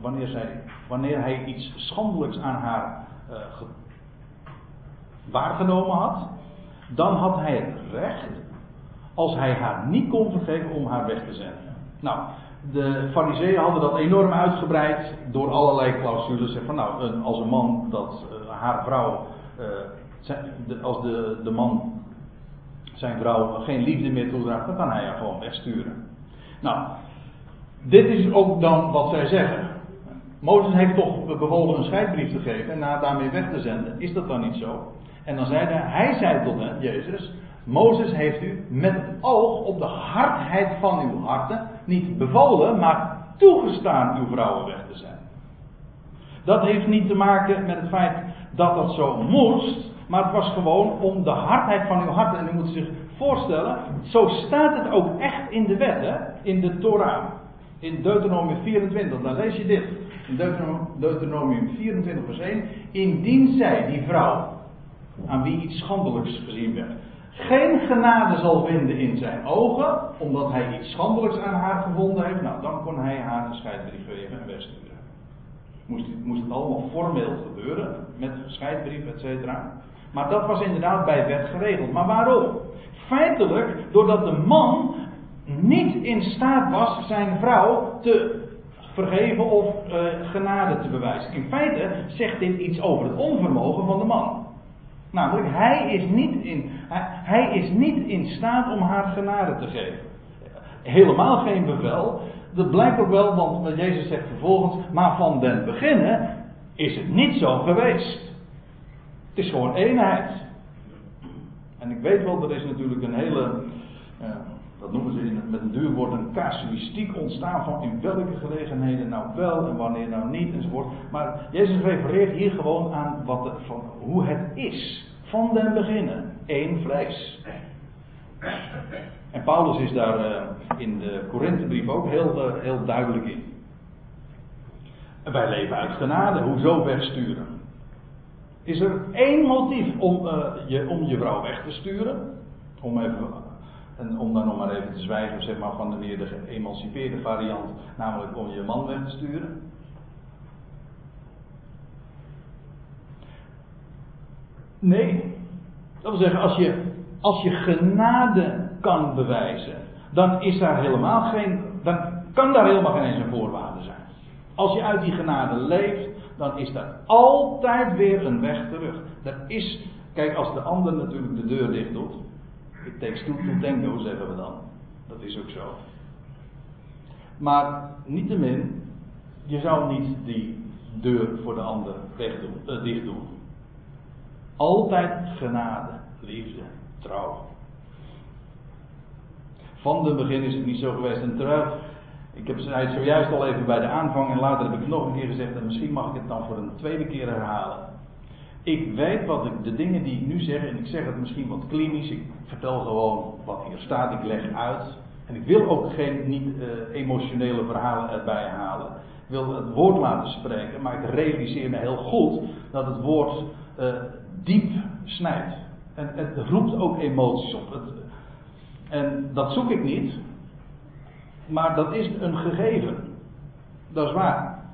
wanneer, zij, wanneer hij iets schandelijks aan haar ge, waargenomen had. Dan had hij het recht. Als hij haar niet kon vergeven om haar weg te zenden. Nou, de fariseeën hadden dat enorm uitgebreid door allerlei clausules. Zeg van nou, als een man dat haar vrouw, als de, de man zijn vrouw geen liefde meer toedraagt, dan kan hij haar gewoon wegsturen. Nou, dit is ook dan wat zij zeggen. Mozes heeft toch bevolen een scheidbrief te geven en haar daarmee weg te zenden. Is dat dan niet zo? En dan zei hij, hij zei tot hen, Jezus, Mozes heeft u met het oog op de hardheid van uw harten niet bevolen, maar toegestaan uw vrouwen weg te zijn. Dat heeft niet te maken met het feit dat dat zo moest, maar het was gewoon om de hardheid van uw harten. En u moet zich voorstellen, zo staat het ook echt in de wet, hè? in de Torah. In Deuteronomium 24, dan lees je dit. In Deuteronomium 24 vers 1. Indien zij, die vrouw, aan wie iets schandelijks gezien werd, geen genade zal vinden in zijn ogen, omdat hij iets schandelijks aan haar gevonden heeft, nou dan kon hij haar een scheidbrief geven en wegsturen. Moest, moest het allemaal formeel gebeuren, met scheidbrief, et cetera. Maar dat was inderdaad bij wet geregeld. Maar waarom? Feitelijk, doordat de man niet in staat was zijn vrouw te vergeven of uh, genade te bewijzen. In feite zegt dit iets over het onvermogen van de man. Namelijk, hij is niet in, hij, is niet in staat om haar genade te geven. Helemaal geen bevel. Dat blijkt ook wel, want Jezus zegt vervolgens, maar van den beginnen is het niet zo geweest. Het is gewoon eenheid. En ik weet wel, er is natuurlijk een hele, uh, dat noemen ze met een duur woord, een casuïstiek ontstaan van in welke gelegenheden nou wel en wanneer nou niet enzovoort. Maar Jezus refereert hier gewoon aan wat van hoe het is. Van den beginnen. één vlees. En Paulus is daar uh, in de Korinthebrief ook heel, uh, heel duidelijk in. Wij leven uit genade. Hoezo wegsturen? Is er één motief om, uh, je, om je vrouw weg te sturen? Om even en om dan nog maar even te zwijgen zeg maar, van de meer de geëmancipeerde variant, namelijk om je man weg te sturen. Nee. Dat wil zeggen, als je, als je genade kan bewijzen, dan is daar helemaal geen, dan kan daar helemaal geen eens een voorwaarde zijn. Als je uit die genade leeft, dan is daar altijd weer een weg terug. Er is, kijk, als de ander natuurlijk de deur dicht doet, it takes two to tango, zeggen we dan. Dat is ook zo. Maar niettemin, je zou niet die deur voor de ander wegdoen, uh, dicht doen. Altijd genade, liefde, trouw. Van de begin is het niet zo geweest. En terwijl, ik heb het zojuist al even bij de aanvang en later heb ik nog een keer gezegd en misschien mag ik het dan voor een tweede keer herhalen. Ik weet wat ik, de dingen die ik nu zeg, en ik zeg het misschien wat klinisch, ik vertel gewoon wat hier staat, ik leg uit. En ik wil ook geen niet uh, emotionele verhalen erbij halen. wil het woord laten spreken, maar ik realiseer me heel goed dat het woord uh, diep snijdt. En het roept ook emoties op. En dat zoek ik niet, maar dat is een gegeven. Dat is waar.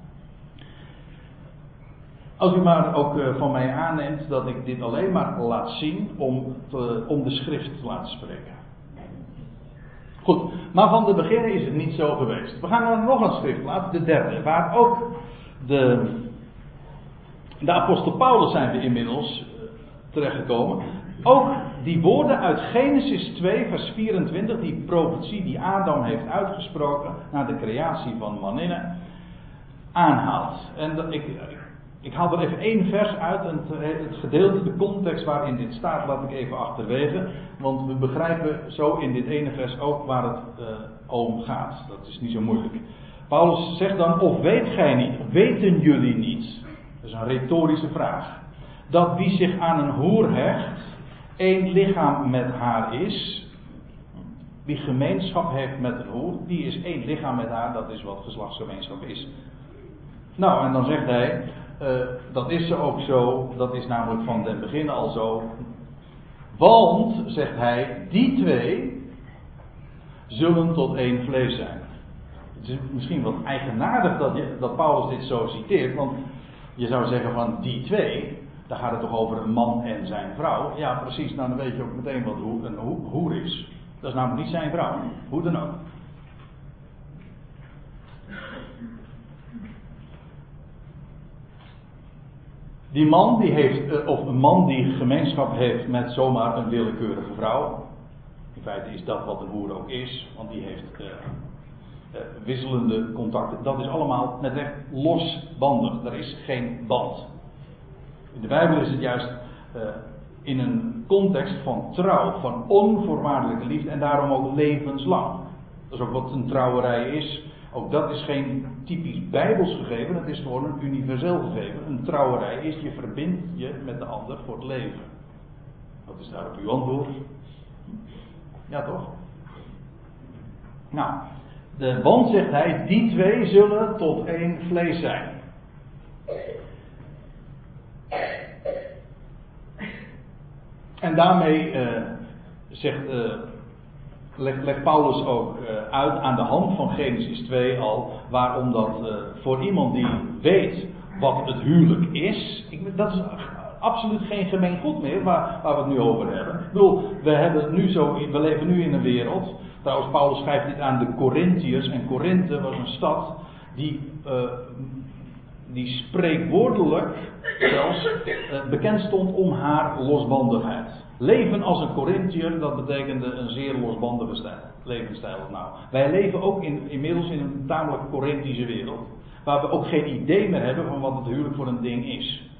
Als u maar ook eh, van mij aanneemt dat ik dit alleen maar laat zien om, te, om de schrift te laten spreken. Goed, maar van de beginnen is het niet zo geweest. We gaan naar nog een schriftplaats, de derde, waar ook de, de apostel Paulus zijn we inmiddels eh, terechtgekomen. Ook die woorden uit Genesis 2, vers 24, die profetie die Adam heeft uitgesproken na de creatie van Maninnen, aanhaalt. En ik, ik haal er even één vers uit, en het gedeelte, de context waarin dit staat, laat ik even achterwege. Want we begrijpen zo in dit ene vers ook waar het uh, om gaat. Dat is niet zo moeilijk. Paulus zegt dan, of weet gij niet, weten jullie niet, dat is een retorische vraag, dat wie zich aan een hoer hecht, één lichaam met haar is. Wie gemeenschap heeft met een hoer, die is één lichaam met haar, dat is wat geslachtsgemeenschap is. Nou, en dan zegt hij, uh, dat is ze ook zo, dat is namelijk van den begin al zo. Want, zegt hij, die twee zullen tot één vlees zijn. Het is misschien wat eigenaardig dat, je, dat Paulus dit zo citeert, want je zou zeggen van die twee, daar gaat het toch over een man en zijn vrouw. Ja, precies, nou dan weet je ook meteen wat een hoer is. Dat is namelijk niet zijn vrouw, hoe dan ook. Die man die heeft, eh, of een man die gemeenschap heeft met zomaar een willekeurige vrouw. In feite is dat wat een hoer ook is, want die heeft uh, uh, wisselende contacten. Dat is allemaal met recht losbandig. Er is geen band. In de Bijbel is het juist in een context van trouw, van onvoorwaardelijke liefde en daarom ook levenslang. Dat is ook wat een trouwerij is. Ook dat is geen typisch bijbels gegeven, het is gewoon een universeel gegeven. Een trouwerij is, je verbindt je met de ander voor het leven. Wat is daarop uw antwoord? Ja toch? Nou, de band zegt hij, die twee zullen tot één vlees zijn. En daarmee uh, zegt uh, legt, Paulus ook uh, uit aan de hand van Genesis 2 al waarom dat voor iemand die weet wat het huwelijk is, ik, dat is absoluut geen gemeen goed meer waar, waar we het nu over hebben. Ik bedoel, we, hebben nu zo, we leven nu in een wereld, trouwens Paulus schrijft dit aan de Corinthiërs en Korinthe was een stad die uh, die spreekwoordelijk zelfs bekend stond om haar losbandigheid. Leven als een Corinthiër, dat betekende een zeer losbandige stijl, levensstijl. Nou, wij leven ook in, inmiddels in een tamelijk Corinthische wereld. Waar we ook geen idee meer hebben van wat het huwelijk voor een ding is.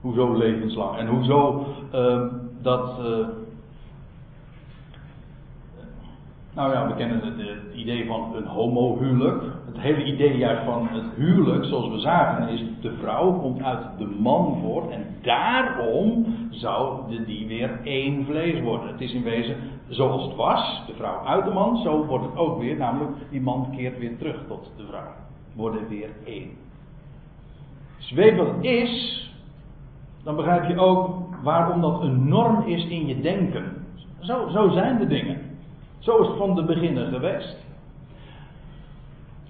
Hoezo levenslang? En hoezo uh, dat. Uh, nou ja, we kennen het, idee van een homohuwelijk. Het hele idee juist van het huwelijk, zoals we zagen, is de vrouw komt uit de man voort. En daarom zou die weer één vlees worden. Het is in wezen zoals het was, de vrouw uit de man, zo wordt het ook weer. Namelijk, die man keert weer terug tot de vrouw. Worden weer één. Als weet wat het is, dan begrijp je ook waarom dat een norm is in je denken. Zo, zo zijn de dingen. Zo is het van de beginnen geweest.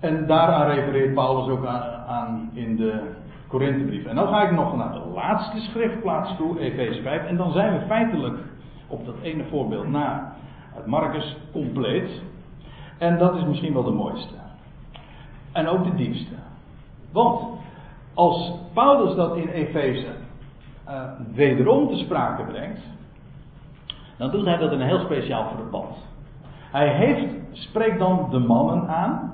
En daaraan refereert Paulus ook aan, in de Korinthebrief. En dan ga ik nog naar de laatste schriftplaats toe, Efeze 5. En dan zijn we feitelijk op dat ene voorbeeld na uit Marcus compleet. En dat is misschien wel de mooiste. En ook de diepste. Want als Paulus dat in Efeze uh, wederom te sprake brengt, dan doet hij dat in een heel speciaal verband. Hij heeft, spreekt dan de mannen aan.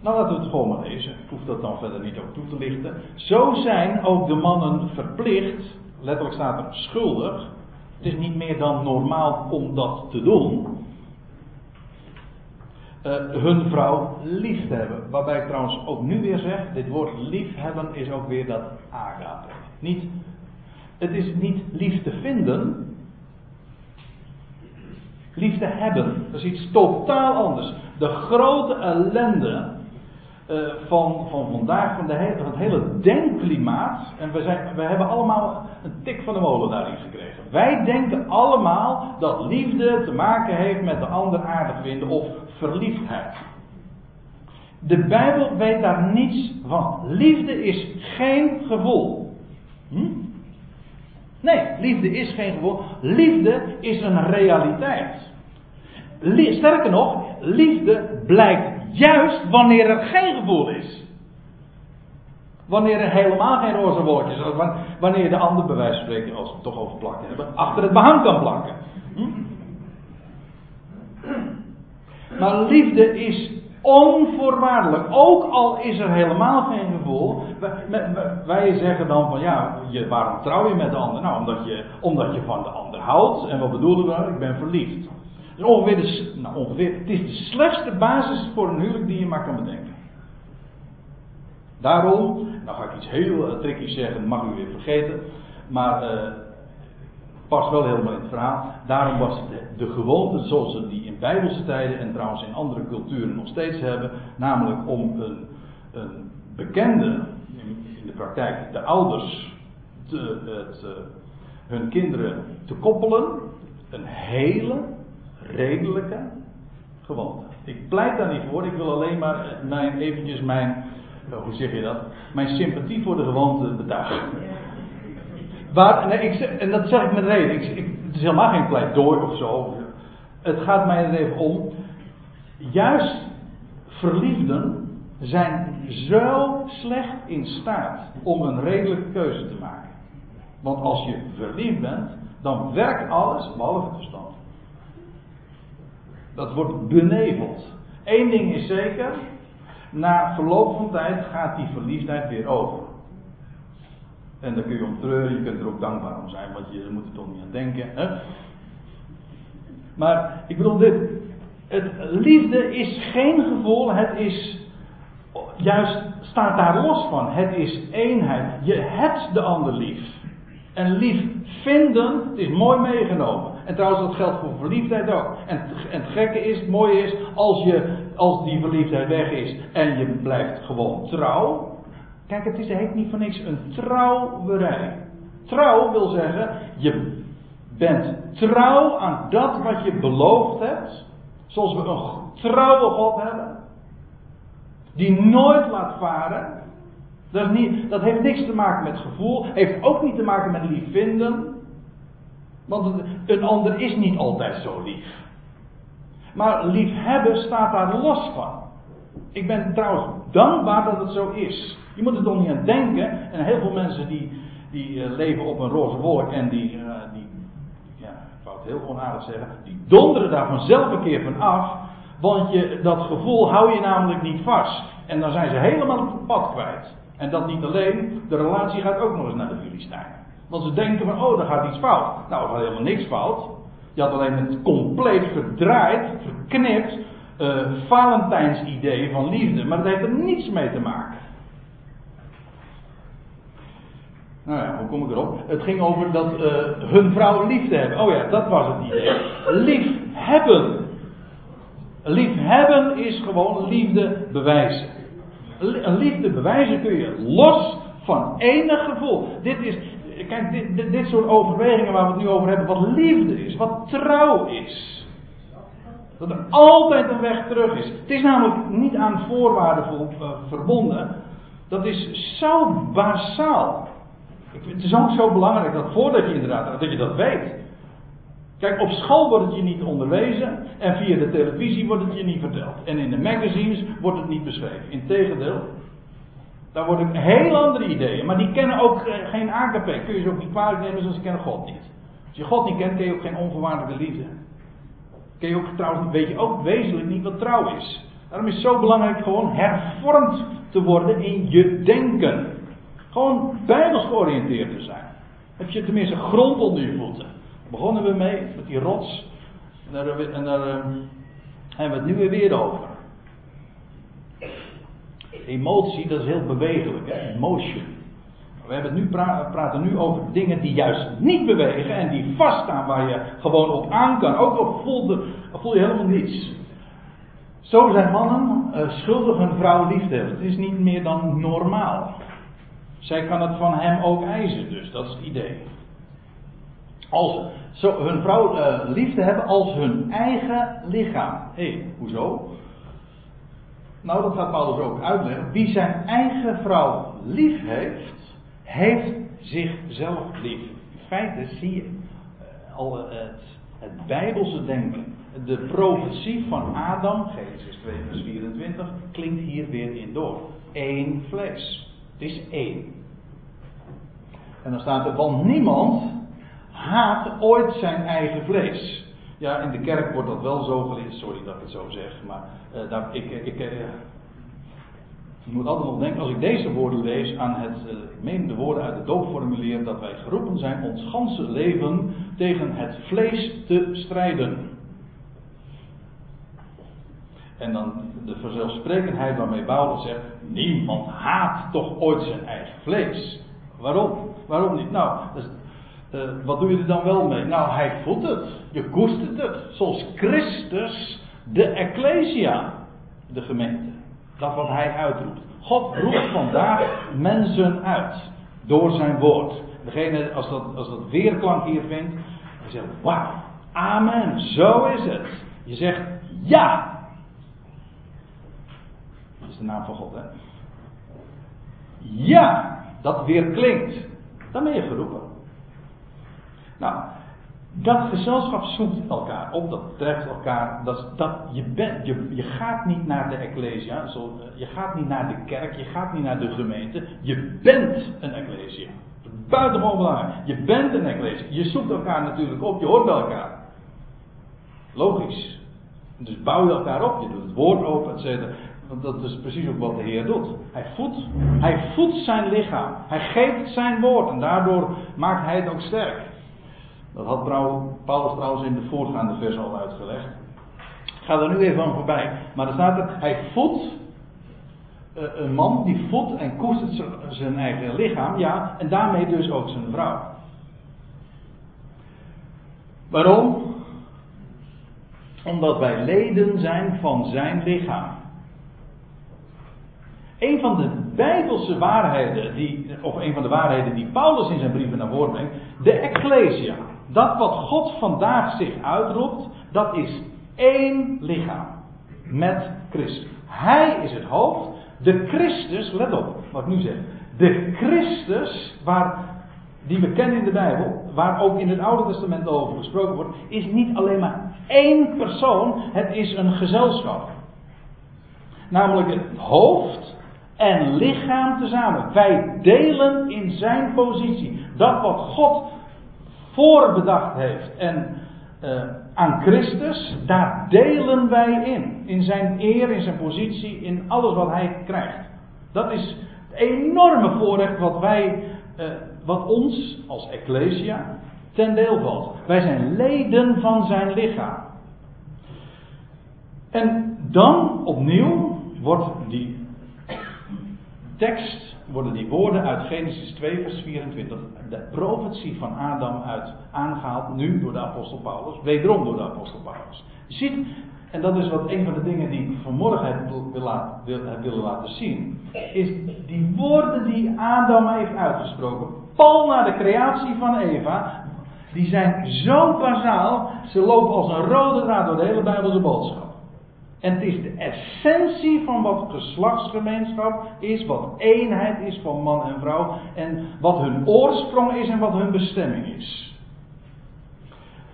Nou, laten we het gewoon maar lezen. Ik hoef dat dan verder niet ook toe te lichten. Zo zijn ook de mannen verplicht, letterlijk staat er schuldig. Het is niet meer dan normaal om dat te doen. Uh, hun vrouw lief te hebben. Waarbij ik trouwens ook nu weer zeg: dit woord liefhebben is ook weer dat agape. Niet, het is niet lief te vinden, Liefde hebben, dat is iets totaal anders. De grote ellende eh, van, van vandaag, van, de van het hele denkklimaat. En we, zijn, we hebben allemaal een tik van de molen daarin gekregen. Wij denken allemaal dat liefde te maken heeft met de ander aardig vinden of verliefdheid. De Bijbel weet daar niets van. Liefde is geen gevoel. Hm? Nee, liefde is geen gevoel. Liefde is een realiteit. Sterker nog, liefde blijkt juist wanneer er geen gevoel is. Wanneer er helemaal geen roze wolkjes is. Wanneer de ander bij als we het toch over plakken hebben, achter het behang kan plakken. Hm? Maar liefde is onvoorwaardelijk. Ook al is er helemaal geen gevoel. Wij, zeggen dan van ja, waarom trouw je met de ander? Nou, omdat je, omdat je van de ander houdt. En wat bedoelen we? Ik ben verliefd. Dus ongeveer, nou ongeveer, het is de slechtste basis voor een huwelijk die je maar kan bedenken. Daarom, nou ga ik iets heel uh, tricky zeggen, mag u weer vergeten. Maar uh, past wel helemaal in het verhaal. Daarom was de, de gewoonte zoals ze die in bijbelse tijden en trouwens in andere culturen nog steeds hebben. Namelijk om een, een bekende, in, de praktijk de ouders, te, uh, hun kinderen te koppelen. Een hele redelijke gewoonte. Ik pleit daar niet voor, ik wil alleen maar mijn, eventjes mijn, oh, hoe zeg je dat, mijn sympathie voor de gewoonte betuigen. Waar, nee, ik, en dat zeg ik met reden, ik, ik, het is helemaal geen pleidooi of zo. Het gaat mij er even om, juist verliefden zijn zo slecht in staat om een redelijke keuze te maken. Want als je verliefd bent, dan werkt alles behalve het verstand. Dat wordt beneveld. Eén ding is zeker. Na verloop van tijd gaat die verliefdheid weer over. En daar kun je om treuren, je kunt er ook dankbaar om zijn, want je moet er toch niet aan denken. Hè? Maar ik bedoel dit. Het, liefde is geen gevoel, het is juist staat daar los van. Het is eenheid. Je hebt de ander lief. En lief vinden, het is mooi meegenomen. En trouwens, dat geldt voor verliefdheid ook. En, en het gekke is, het mooie is, als, je, als die verliefdheid weg is en je blijft gewoon trouw. Kijk, het is, heet niet voor niks een trouwerij. Trouw wil zeggen, je bent trouw aan dat wat je beloofd hebt. Zoals we een trouwe God hebben. Die nooit laat varen. Dat, niet, dat heeft niks te maken met gevoel. Heeft ook niet te maken met lief vinden. Want een ander is niet altijd zo lief. Maar liefhebben staat daar los van. Ik ben trouwens dankbaar dat het zo is. Je moet er toch niet aan denken. En heel veel mensen die, die uh, leven op een roze wolk en die, uh, die ja, ik wou het heel onaardig zeggen, die donderen daar vanzelf een keer van af. Want je, dat gevoel hou je namelijk niet vast. En dan zijn ze helemaal het pad kwijt. En dat niet alleen, de relatie gaat ook nog eens naar de Filistijnen. Want ze denken van, oh, daar gaat iets fout. Nou, er gaat helemaal niks fout. Je had alleen het compleet verdraaid, verknipt, uh, Valentijns idee van liefde. Maar dat heeft er niets mee te maken. Nou ja, hoe kom ik erop? Het ging over dat uh, hun vrouw liefde hebben. Oh ja, dat was het idee. Liefhebben. Liefhebben is gewoon liefde bewijzen. Liefde bewijzen kun je los van enig gevoel. Dit is, kijk, dit, dit, soort overwegingen waar we het nu over hebben, wat liefde is, wat trouw is. Dat er altijd een weg terug is. Het is namelijk niet aan voorwaarden uh, verbonden. Dat is zo basaal. het is ook zo belangrijk dat voordat je inderdaad, dat je dat weet. Kijk, op school wordt het je niet onderwezen en via de televisie wordt het je niet verteld. En in de magazines wordt het niet beschreven. Integendeel, daar worden heel andere ideeën. Maar die kennen ook geen AKP. Kun je ze ook niet kwalijk nemen, zoals ze kennen God niet. Als je God niet kent, ken je ook geen onvoorwaardelijke liefde. Ken je ook trouwens, weet je ook wezenlijk niet wat trouw is. Daarom is het zo belangrijk gewoon hervormd te worden in je denken. Gewoon bijbels georiënteerd te zijn. Heb je tenminste grond onder je voeten. Begonnen we mee met die rots. En daar, en daar uh, hebben we het nu weer over. Emotie, dat is heel bewegelijk, hè? emotion. We hebben nu praten nu over dingen die juist niet bewegen en die vaststaan waar je gewoon op aan kan. Ook al voel, voel je helemaal niets. Zo zijn mannen uh, schuldig hun vrouw lief te hebben. Het is niet meer dan normaal. Zij kan het van hem ook eisen, dus dat is het idee. Als hun vrouw uh, lief te hebben als hun eigen lichaam. Hé, hey, hoezo? Nou, dat gaat Paulus ook uitleggen. Wie zijn eigen vrouw lief heeft, heeft zichzelf lief. In feite zie je uh, al het, het Bijbelse denken. De profetie van Adam, Genesis 2 vers 24, klinkt hier weer in door. Eén vlees. Het is één. En dan staat er, want niemand haat ooit zijn eigen vlees. Ja, in de kerk wordt dat wel zo geleerd. Sorry dat ik het zo zeg, maar uh, daar, ik, ik, ik moet altijd nog denken, als ik deze woorden lees, aan het, uh, ik meen de woorden uit het doopformulier, dat wij geroepen zijn ons ganse leven tegen het vlees te strijden. En dan de vanzelfsprekendheid waarmee Paulus zegt, niemand haat toch ooit zijn eigen vlees. Waarom? Waarom niet? Nou, dus, uh, wat doe je er dan wel mee? Nou, hij voelt het. Je koestert het. Zoals Christus de Ecclesia, de gemeente. Dat wat hij uitroept. God roept vandaag mensen uit. Door zijn woord. Degene, als dat, als dat weerklank hier vindt. Je zegt, wauw, amen, zo is het. Je zegt, ja. Dat is de naam van God, hè. Ja, dat weer klinkt. Dan ben je geroepen. Nou, dat gezelschap zoekt elkaar op, dat treft elkaar. Dat, dat, je, bent, je, je gaat niet naar de Ecclesia, zo, je gaat niet naar de kerk, je gaat niet naar de gemeente. Je bent een Ecclesia. Buitengewoon belangrijk. Je bent een Ecclesia. Je zoekt elkaar natuurlijk op, je hoort bij elkaar. Logisch. Dus bouw je elkaar op, je doet het woord open, et cetera. Want dat is precies ook wat de Heer doet. Hij voedt, hij voedt zijn lichaam. Hij geeft zijn woord en daardoor maakt hij het ook sterk. Dat had Paulus trouwens in de voorgaande vers al uitgelegd. Ik ga er nu even aan voorbij. Maar er staat er, hij voedt, eh, een man die voedt en koestert zijn eigen lichaam. Ja, en daarmee dus ook zijn vrouw. Waarom? Omdat wij leden zijn van zijn lichaam. Een van de bijbelse waarheden, die, of een van de waarheden die Paulus in zijn brieven naar voren brengt, de Ecclesia. Dat wat God vandaag zich uitroept, dat is één lichaam met Christus. Hij is het hoofd. De Christus, let op wat ik nu zeg. De Christus, waar, die we kennen in de Bijbel, waar ook in het Oude Testament over gesproken wordt, is niet alleen maar één persoon, het is een gezelschap. Namelijk het hoofd en lichaam tezamen. Wij delen in zijn positie. Dat wat God voorbedacht heeft en uh, aan Christus, daar delen wij in. In zijn eer, in zijn positie, in alles wat hij krijgt. Dat is het enorme voorrecht wat wij, uh, wat ons als Ecclesia ten deel valt. Wij zijn leden van zijn lichaam. En dan opnieuw wordt die tekst worden die woorden uit Genesis 2, vers 24, de profetie van Adam uit aangehaald, nu door de apostel Paulus, wederom door de apostel Paulus. Je ziet, en dat is wat een van de dingen die ik vanmorgen heb willen wil, laten zien, is die woorden die Adam heeft uitgesproken, pal na de creatie van Eva, die zijn zo bazaal, ze lopen als een rode draad door de hele Bijbelse boodschap. En het is de essentie van wat geslachtsgemeenschap is, wat eenheid is van man en vrouw, en wat hun oorsprong is en wat hun bestemming is.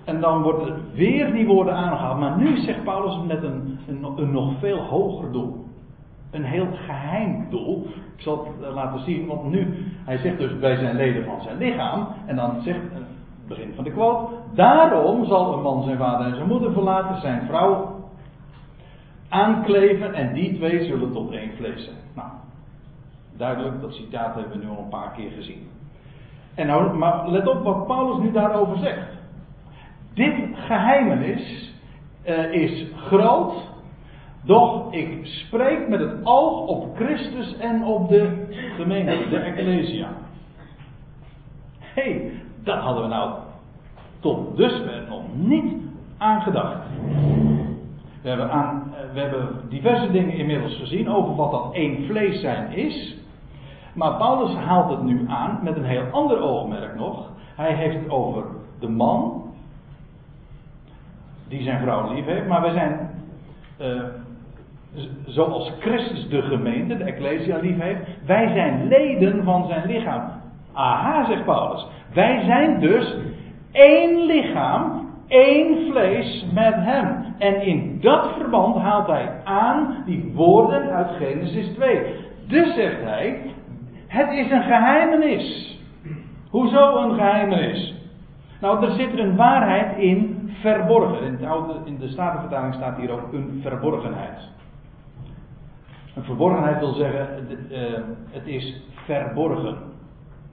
En dan worden weer die woorden aangehaald, maar nu zegt Paulus met een, een, nog veel hoger doel. Een heel geheim doel. Ik zal het eh, laten zien, want nu, hij zegt dus wij zijn leden van zijn lichaam, en dan zegt, het eh, begin van de quote, daarom zal een man zijn vader en zijn moeder verlaten, zijn vrouw aankleven en die twee zullen tot één vlees zijn. Nou, duidelijk, dat citaat hebben we nu al een paar keer gezien. En nou, maar let op wat Paulus nu daarover zegt. Dit geheimenis uh, is groot, doch ik spreek met het oog op Christus en op de gemeente, de Ecclesia. Hé, hey, dat hadden we nou tot dusver nog niet aangedacht. We hebben, eh, we hebben diverse dingen inmiddels gezien over wat dat één vlees zijn is. Maar Paulus haalt het nu aan met een heel ander oogmerk nog. Hij heeft het over de man die zijn vrouw lief heeft. Maar wij zijn, uh, zoals Christus de gemeente, de Ecclesia lief heeft. Wij zijn leden van zijn lichaam. Aha, zegt Paulus. Wij zijn dus één lichaam, één vlees met hem. En in dat verband haalt hij aan die woorden uit Genesis 2. Dus zegt hij, het is een geheimenis. Hoezo een geheimenis? Nou, er zit een waarheid in verborgen. In, het oude, in de Statenvertaling staat hier ook een verborgenheid. Een verborgenheid wil zeggen, uh, het is verborgen.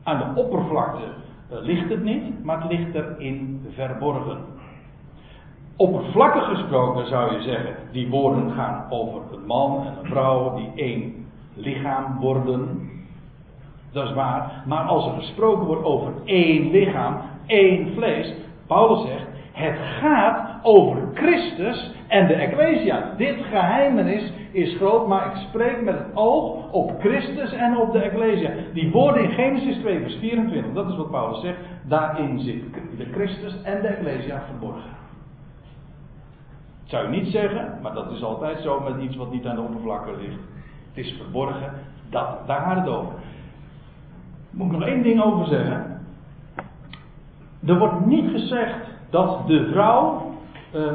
Aan de oppervlakte uh, ligt het niet, maar het ligt er in verborgen. Oppervlakkig gesproken zou je zeggen, die woorden gaan over een man en een vrouw die één lichaam worden. Dat is waar. Maar als er gesproken wordt over één lichaam, één vlees. Paulus zegt, het gaat over Christus en de Ecclesia. Dit geheimenis is groot, maar ik spreek met het oog op Christus en op de Ecclesia. Die woorden in Genesis 2 vers 24, dat is wat Paulus zegt. Daarin zit de Christus en de Ecclesia verborgen. Zou je niet zeggen, maar dat is altijd zo met iets wat niet aan de oppervlakte ligt. Het is verborgen, dat, daar gaat het over moet ik nog één ding over zeggen. Er wordt niet gezegd dat de vrouw, uh,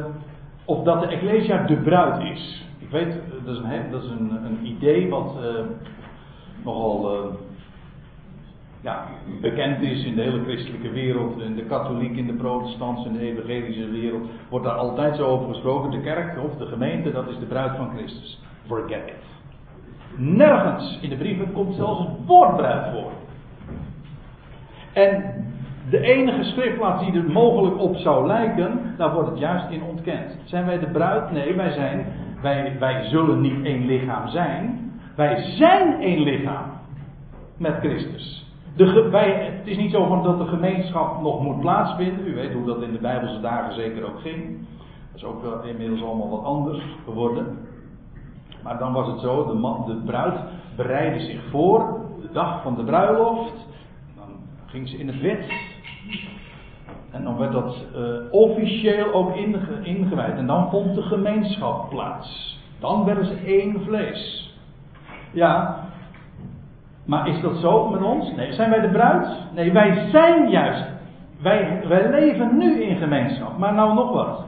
of dat de Ecclesia de bruid is. Ik weet, eh, dat is een, dat is een, een idee wat uh, nogal ja, bekend is in de hele christelijke wereld, in de katholiek, in de protestantse, in de evangelische wereld. Wordt daar altijd zo over gesproken. De kerk of de gemeente, dat is de bruid van Christus. Forget it. Nergens in de brieven komt zelfs het woord bruid voor. En de enige schriftplaats die er mogelijk op zou lijken, daar wordt het juist in ontkend. Zijn wij de bruid? Nee, wij zijn, wij, wij zullen niet één lichaam zijn. Wij zijn één lichaam met Christus. De, het is niet zo van dat de gemeenschap nog moet plaatsvinden. U weet hoe dat in de Bijbelse dagen zeker ook ging. Dat is ook wel inmiddels allemaal wat anders geworden. Maar dan was het zo, de, man, de bruid bereidde zich voor, de dag van de bruiloft ging ze in het wet. En dan werd dat uh, officieel ook inge, ingewijd. En dan vond de gemeenschap plaats. Dan werden ze één vlees. Ja, maar is dat zo met ons? Nee, zijn wij de bruid? Nee, wij zijn juist. Wij, wij leven nu in gemeenschap. Maar nou nog wat.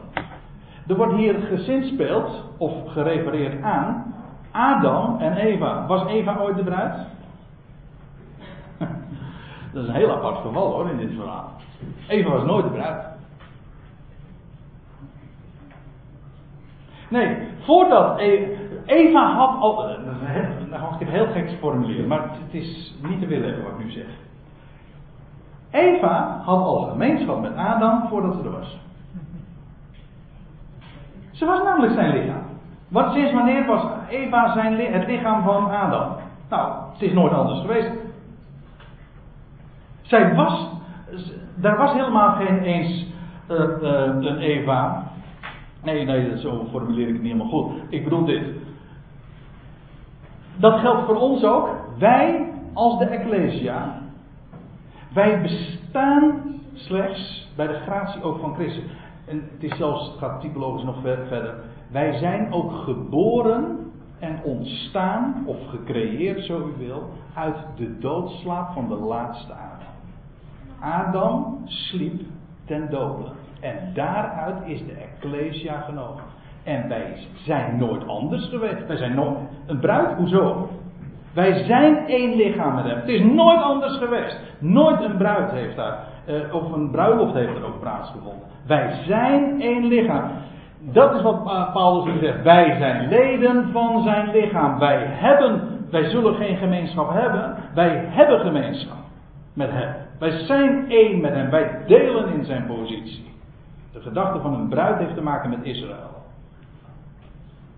Er wordt hier gezinspeeld, of gerefereerd aan, Adam en Eva. Was Eva ooit de bruid? Dat is een heel apart geval hoor in dit verhaal. Eva was nooit de bruid. Nee, voordat e- Eva had al. Dan ga ik het heel gek formuleren, maar het is niet te willen wat ik nu zeg. Eva had al gemeenschap met Adam voordat ze er was. Ze was namelijk zijn lichaam. Wat sinds wanneer was Eva zijn, het lichaam van Adam? Nou, het is nooit anders geweest. Zij was, daar was helemaal geen eens uh, uh, een Eva. Nee, nee, zo formuleer ik het niet helemaal goed. Ik bedoel dit. Dat geldt voor ons ook. Wij als de Ecclesia. Wij bestaan slechts bij de gratie ook van Christus. En het is zelfs, gaat typologisch nog verder. Wij zijn ook geboren en ontstaan, of gecreëerd zo u wil, uit de doodslaap van de laatste Adam. Adam sliep ten dode. En daaruit is de Ecclesia genomen. En wij zijn nooit anders geweest. Wij zijn nooit een bruid, hoezo? Wij zijn één lichaam met hem. Het is nooit anders geweest. Nooit een bruid heeft daar, eh, of een bruiloft heeft er ook plaatsgevonden. Wij zijn één lichaam. Dat is wat Paulus zegt. Wij zijn leden van zijn lichaam. Wij hebben, wij zullen geen gemeenschap hebben. Wij hebben gemeenschap met hem. Wij zijn één met hem. Wij delen in zijn positie. De gedachte van een bruid heeft te maken met Israël.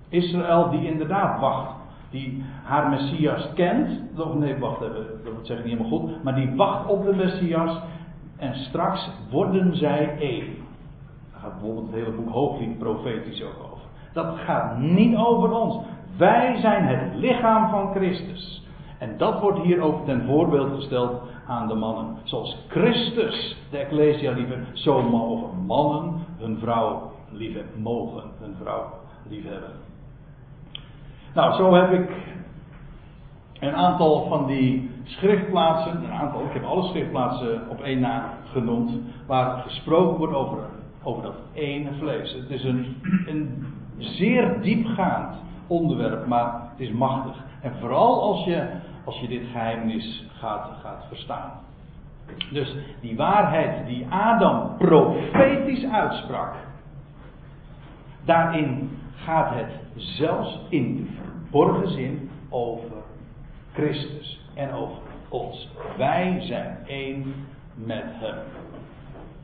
Israël die inderdaad wacht. Die haar Messias kent. Of nee, wacht even. Dat zeg ik niet helemaal goed. Maar die wacht op de Messias. En straks worden zij één. Daar gaat bijvoorbeeld het hele boek Hooglied profetisch ook over. Dat gaat niet over ons. Wij zijn het lichaam van Christus. En dat wordt hier ook ten voorbeeld gesteld aan de mannen. Zoals Christus de Ecclesia liefhebben, zo mogen mannen hun vrouw liefhebben. Mogen hun vrouw liefhebben. Nou, zo heb ik een aantal van die schriftplaatsen, een aantal, ik heb alle schriftplaatsen op één na genoemd, waar gesproken wordt over, over dat ene vlees. Het is een, een zeer diepgaand onderwerp, maar het is machtig. En vooral als je, als je dit geheimnis gaat, gaat verstaan. Dus die waarheid die Adam profetisch uitsprak, daarin gaat het zelfs in de verborgen over Christus en over ons. Wij zijn één met Hem.